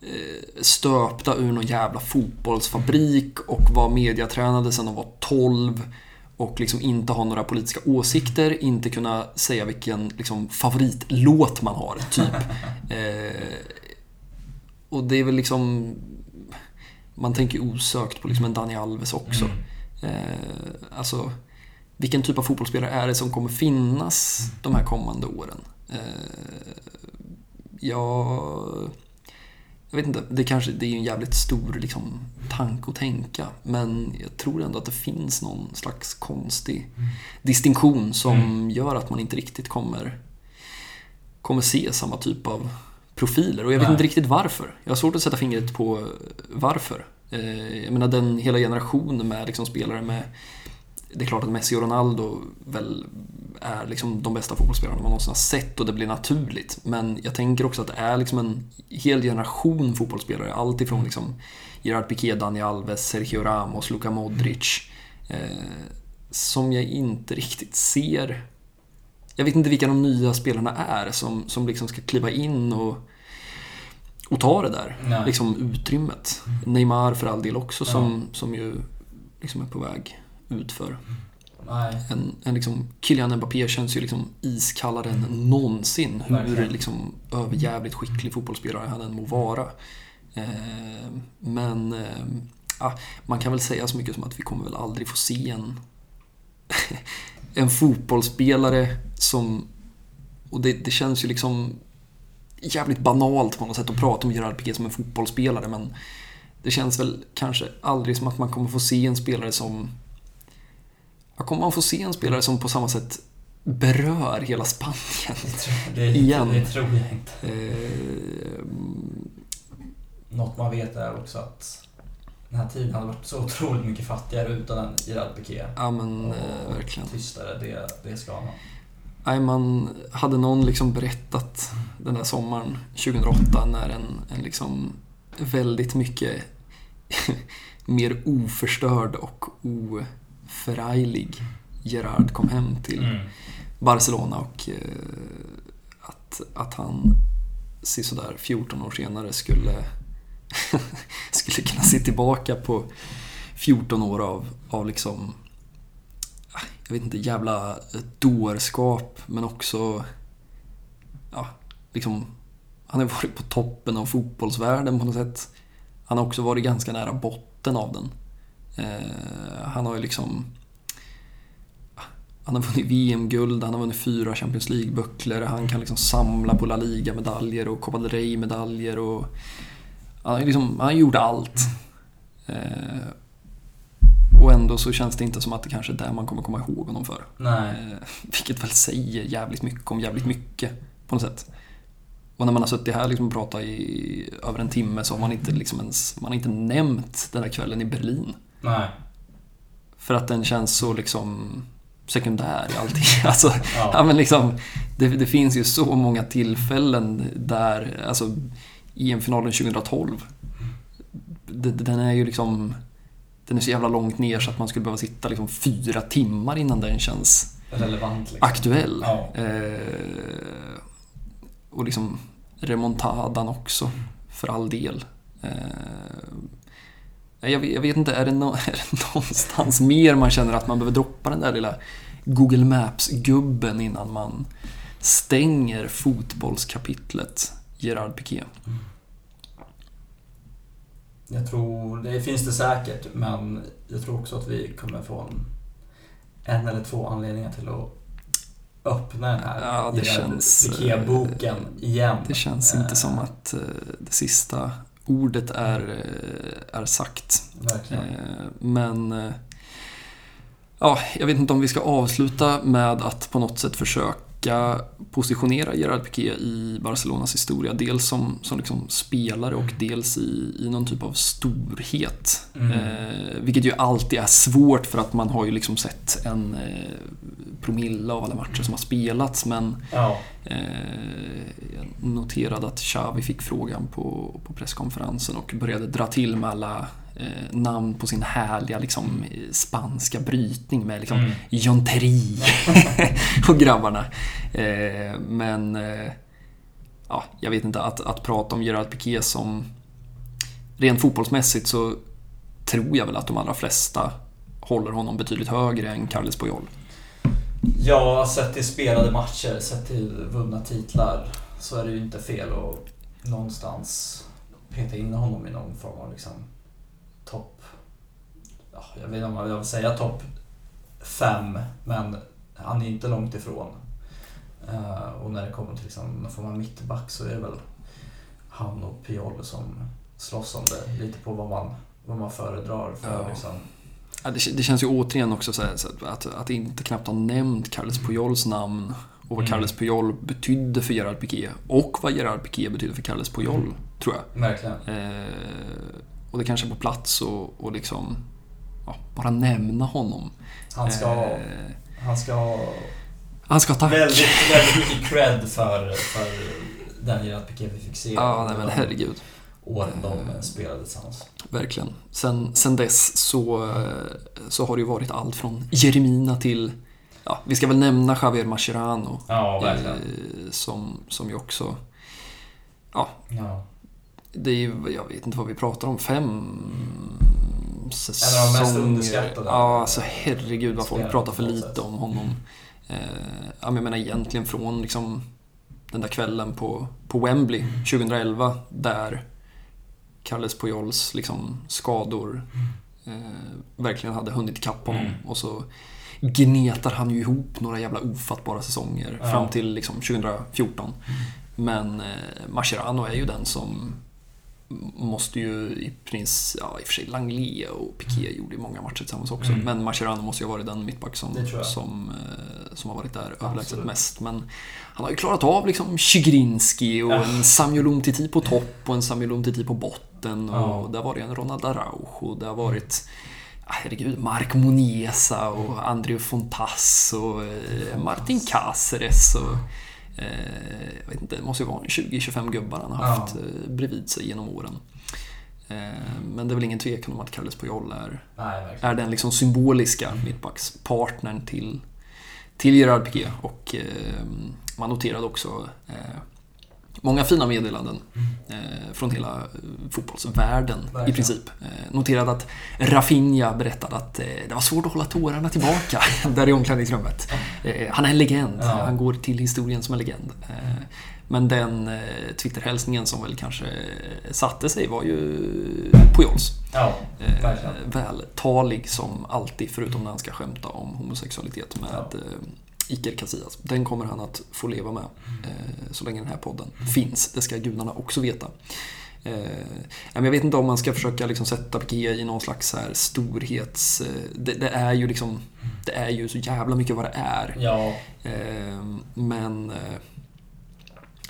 eh, stöpta ur någon jävla fotbollsfabrik och var mediatränade sedan de var 12 och liksom inte ha några politiska åsikter, inte kunna säga vilken liksom, favoritlåt man har, typ. eh, och det är väl liksom... Man tänker osökt på liksom en Dani Alves också. Eh, alltså, vilken typ av fotbollsspelare är det som kommer finnas de här kommande åren? Eh, jag... Jag vet inte, det, kanske, det är en jävligt stor liksom, tanke att tänka. Men jag tror ändå att det finns någon slags konstig distinktion som gör att man inte riktigt kommer, kommer se samma typ av profiler. Och jag vet Nej. inte riktigt varför. Jag har svårt att sätta fingret på varför. Eh, jag menar den hela generationen med liksom spelare med det är klart att Messi och Ronaldo väl är liksom de bästa fotbollsspelarna man någonsin har sett och det blir naturligt. Men jag tänker också att det är liksom en hel generation fotbollsspelare. Allt ifrån liksom Gerard Piqué, Dani Alves, Sergio Ramos, Luka Modric. Eh, som jag inte riktigt ser. Jag vet inte vilka de nya spelarna är som, som liksom ska kliva in och, och ta det där Nej. liksom utrymmet. Neymar för all del också Ja. som, som ju liksom är på väg utför. Nej. En, en liksom, Kylian Mbappé känns ju liksom iskallare än någonsin. Hur liksom överjävligt skicklig fotbollsspelare han än må vara. Eh, men eh, ah, man kan väl säga så mycket som att vi kommer väl aldrig få se en, en fotbollsspelare som... Och det, det känns ju liksom jävligt banalt på något sätt att prata om Gerard Piqué som en fotbollsspelare men det känns väl kanske aldrig som att man kommer få se en spelare som Ja, kommer man få se en spelare som på samma sätt berör hela Spanien Det, igen? det tror jag inte. Eh, Något man vet är också att den här tiden hade varit så otroligt mycket fattigare utan Gerard Piqué. Ja men Och eh, verkligen. Tystare, det, det ska ha. Nej, man hade någon liksom berättat den där sommaren 2008 när en, en liksom väldigt mycket mer oförstörd och oförarglig Gerard kom hem till Mm. Barcelona och eh, att, att han sådär 14 år senare skulle, skulle kunna se tillbaka på 14 år av, av liksom jag vet inte, jävla eh, dårskap men också ja, liksom han har varit på toppen av fotbollsvärlden på något sätt. Han har också varit ganska nära botten av den. Eh, han har ju liksom han har vunnit VM-guld, han har vunnit fyra Champions League-bucklor, han kan liksom samla på La Liga-medaljer och Copa del Rey-medaljer och... Han, har liksom, han gjorde allt. Eh, och ändå så känns det inte som att det kanske är där man kommer komma ihåg honom för. Nej. Eh, vilket väl säger jävligt mycket om jävligt mycket på något sätt. Och när man har suttit här liksom och pratat i över en timme så har man inte liksom ens, man har inte nämnt den där kvällen i Berlin. Nej. För att den känns så liksom sekundär i allting. Alltså, Ja. ja. men liksom, det, det finns ju så många tillfällen där, alltså EM-finalen 2012. Det- Den är ju liksom, den är så jävla långt ner så att man skulle behöva sitta liksom fyra timmar innan den känns Relevant liksom. aktuell. Ja. Eh, och liksom remontadan också, för all del. Eh, jag, vet- jag vet inte, är det, nå- är det någonstans mer man känner att man behöver droppa den där lilla Google Maps-gubben innan man stänger fotbollskapitlet Gerard Piqué? Jag tror, det finns det säkert, men jag tror också att vi kommer få en, eller två anledningar till att öppna den här Ja, det känns, eh, Piqué-boken igen. Det känns Eh, inte som att eh, det sista ordet är, eh, är sagt. Verkligen. Eh, Men eh, ja, jag vet inte om vi ska avsluta med att på något sätt försöka positionera Gerard Piqué i Barcelonas historia. Dels som, som liksom spelare och dels i, i någon typ av storhet. Mm. Eh, vilket ju alltid är svårt för att man har ju liksom sett en eh, promille av alla matcher som har spelats men Ja. Eh, jag noterade att Xavi fick frågan på, på presskonferensen och började dra till med alla namn på sin härliga liksom, spanska brytning med liksom Mm. John Terry och grabbarna. Eh, men eh, ja, jag vet inte, att, att prata om Gerard Piqué som rent fotbollsmässigt så tror jag väl att de allra flesta håller honom betydligt högre än Carles Puyol. Ja, sett till spelade matcher, sett till vunna titlar så är det ju inte fel att någonstans peta in honom i någon form av liksom jag vet inte om jag vill säga topp fem, men han är inte långt ifrån. Eh, och när det kommer till liksom form av mittback så är det väl han och Piol som slåss om det. Lite på vad man, vad man föredrar för Ja. liksom... Ja, det, det känns ju återigen också så, här, så att, att inte knappt ha nämnt Carles Puyols namn och vad Mm. Carles Puyol betydde för Gerard Piqué och vad Gerard Piqué betydde för Carles Puyol, Mm. tror jag. Verkligen. Eh, och det kanske är på plats och, och liksom ja, bara nämna honom. Han ska Eh, Han ska ha han ska ha tack. väldigt, väldigt mycket cred för, för den Gerard Piqué vi fick se. Ja, nej, men herregud. Åren de spelade tillsammans. Verkligen. Sen, sen dess så, eh, så har det ju varit allt från Jeremina till, ja, vi ska väl nämna Javier Mascherano. Ja, eh, som, som ju också, ja, Ja. det är ju, jag vet inte vad vi pratar om, fem säsonger. En av de mest underskattade Ja, alltså herregud vad folk pratar för lite om honom. Eh, ja, men jag menar egentligen från liksom den där kvällen på, på Wembley 2011 där Carles Puyols liksom skador eh, verkligen hade hunnit ikapp honom. Mm. Och så gnetar han ju ihop några jävla ofattbara säsonger Ja. fram till liksom 2014. Men eh, Mascherano är ju den som måste ju i princip, ja i och för sig Langley och Piqué gjorde ju många matcher tillsammans också. Mm. Men Mascherano måste ju ha varit den mittback som, Det som, eh, som har varit där överlägset mest. Men han har ju klarat av liksom Zygrinski och en Samuel Umtiti på topp och en Samuel Umtiti på botten. och Ja. det har varit en Ronald Araujo. Det har varit herregud, Mark Monesa och André Fontas och eh, Martin Cáceres och jag vet inte, det måste ju vara en 20-25 gubbar han har Ja. haft eh, bredvid sig genom åren. Eh, men det är väl ingen tvekan om att Carles Puyol är, Nej, är den liksom symboliska mittbackspartnern till, till Gerard Piqué. Och eh, man noterade också eh, många fina meddelanden eh, från hela eh, fotbollsvärlden i Verkligen. princip. Eh, noterade att Rafinha berättade att eh, det var svårt att hålla tårarna tillbaka där i omklädningsrummet. Eh, han är en legend. Ja. Han går till historien som en legend. Eh, men den eh, Twitterhälsningen som väl kanske satte sig var ju Pujols. Ja, vältalig som alltid, förutom när han ska skämta om homosexualitet med Ja. Iker Casillas. Den kommer han att få leva med eh, så länge den här podden finns. Det ska gudarna också veta. Eh, jag vet inte om man ska försöka liksom sätta Piqué i någon slags här storhets... Eh, det, det är ju liksom... Det är ju så jävla mycket vad det är. Ja, Eh, men... Eh,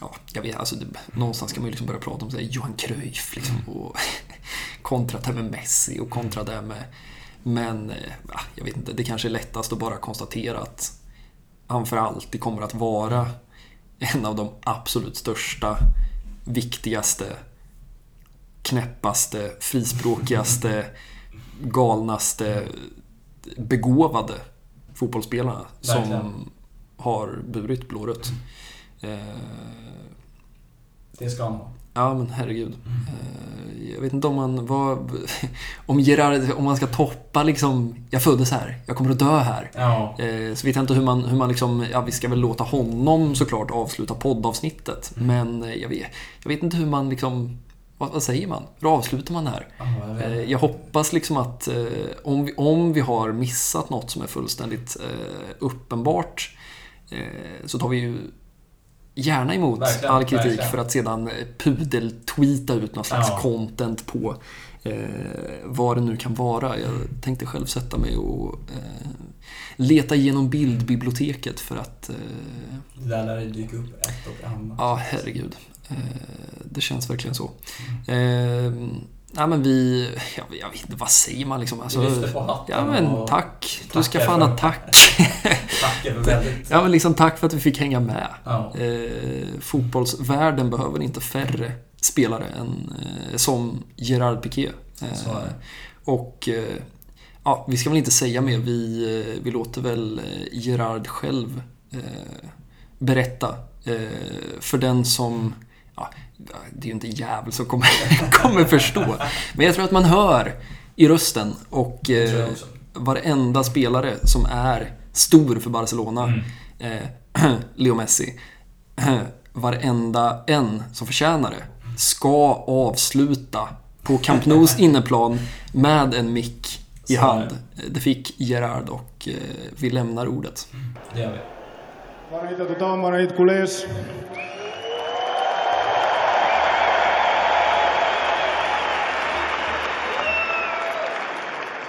ja, jag vet, alltså, det, någonstans ska man ju liksom börja prata om så här, Johan Cruyff liksom, och kontra det med Messi och kontra det med... Men, eh, ja, jag vet inte, det kanske är lättast att bara konstatera att han för alltid kommer att vara en av de absolut största, viktigaste, knäppaste, frispråkigaste, galnaste, begåvade fotbollsspelarna Verkligen. som har burit blårött. Det ska han ha. Ja men herregud. Eh, Jag vet inte om man var... Om Gerard, om man ska toppa liksom... Jag föddes här, jag kommer att dö här. Ja. Eh, Så vet jag inte hur man, hur man liksom... Ja, vi ska väl låta honom såklart avsluta poddavsnittet. Men eh, jag vet, jag vet inte hur man liksom... Vad, vad säger man? Hur avslutar man det här? Ja, jag hoppas liksom att om vi, om vi har missat något som är fullständigt uppenbart så tar vi ju gärna emot Verkligen, all kritik verkligen. för att sedan eh, pudeltweeta ut någon slags Ja. content på eh, vad det nu kan vara. Jag tänkte själv sätta mig och eh, leta igenom bildbiblioteket för att eh, Det där lär ju dyka upp ett och annat. Ja, herregud. Eh, Det känns verkligen så. Eh, Nej men vi, jag, jag vet inte, vad säger man liksom? Alltså, Vi lyfter på hatten ja men tack. Du ska fan ha tack. För väldigt... Ja men liksom tack för att vi fick hänga med. Ja. Eh, fotbollsvärlden behöver inte färre spelare än, eh, som Gerard Piqué. Eh, och eh, ja, vi ska väl inte säga mer. Vi, eh, vi låter väl eh, Gerard själv berätta. För den som ja, det är ju inte jävel som kommer, kommer förstå. Men jag tror att man hör i rösten och eh, varenda spelare som är stor för Barcelona, Mm. eh, Leo Messi, eh, varenda en som förtjänar det, ska avsluta på Camp Nous inneplan med en mick i Så hand. Det fick Gerard och eh, vi lämnar ordet. Det gör vi. Bona nit a tothom, bona nit, culers.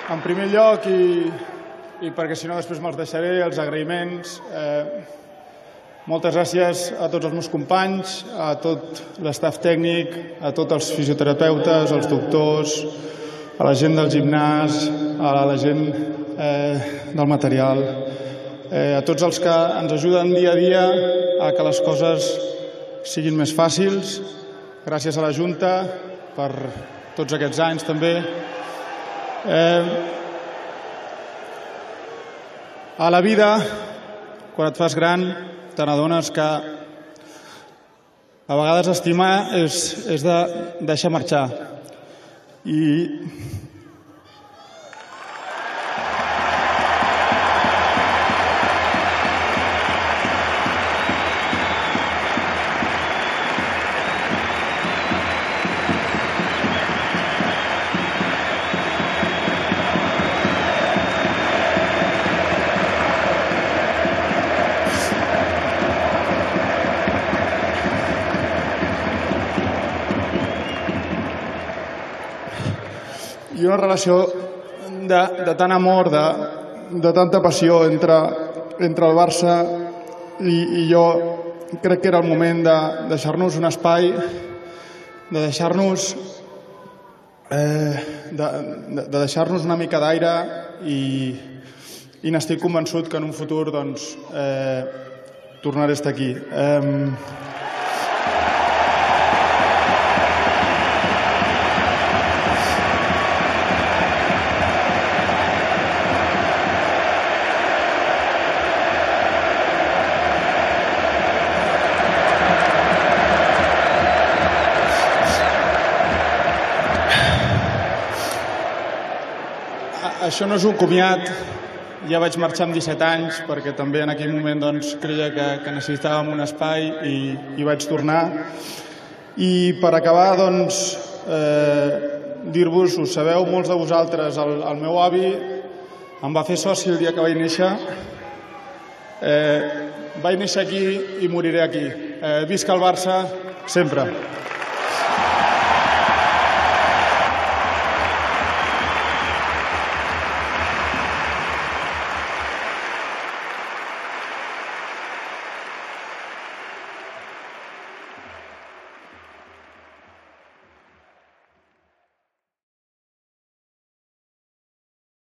En primer lloc, i, i perquè si no després me'ls deixaré, els agraïments. Eh, moltes gràcies a tots els meus companys, a tot l'estaf tècnic, a tots els fisioterapeutes, els doctors, a la gent del gimnàs, a la gent eh, del material, eh, a tots els que ens ajuden dia a dia a que les coses siguin més fàcils. Gràcies a la Junta per tots aquests anys també. Eh, a la vida, quan et fas gran, te n'adones que a vegades estimar és, és de deixar marxar. I relació de, de tant amor, de, de tanta passió entre, entre el Barça i, i jo crec que era el moment de deixar-nos un espai, de deixar-nos eh, de, de, de deixar-nos una mica d'aire i, i n'estic convençut que en un futur doncs, eh, tornaré a estar aquí. Eh, això no és un comiat, ja vaig marxar amb 17 anys perquè també en aquell moment doncs, creia que, que necessitàvem un espai i, i vaig tornar. I per acabar, doncs, eh, dir-vos, ho sabeu molts de vosaltres, el, el meu avi em va fer soci el dia que vaig néixer. Eh, vaig néixer aquí i moriré aquí. Eh, visca el Barça, sempre.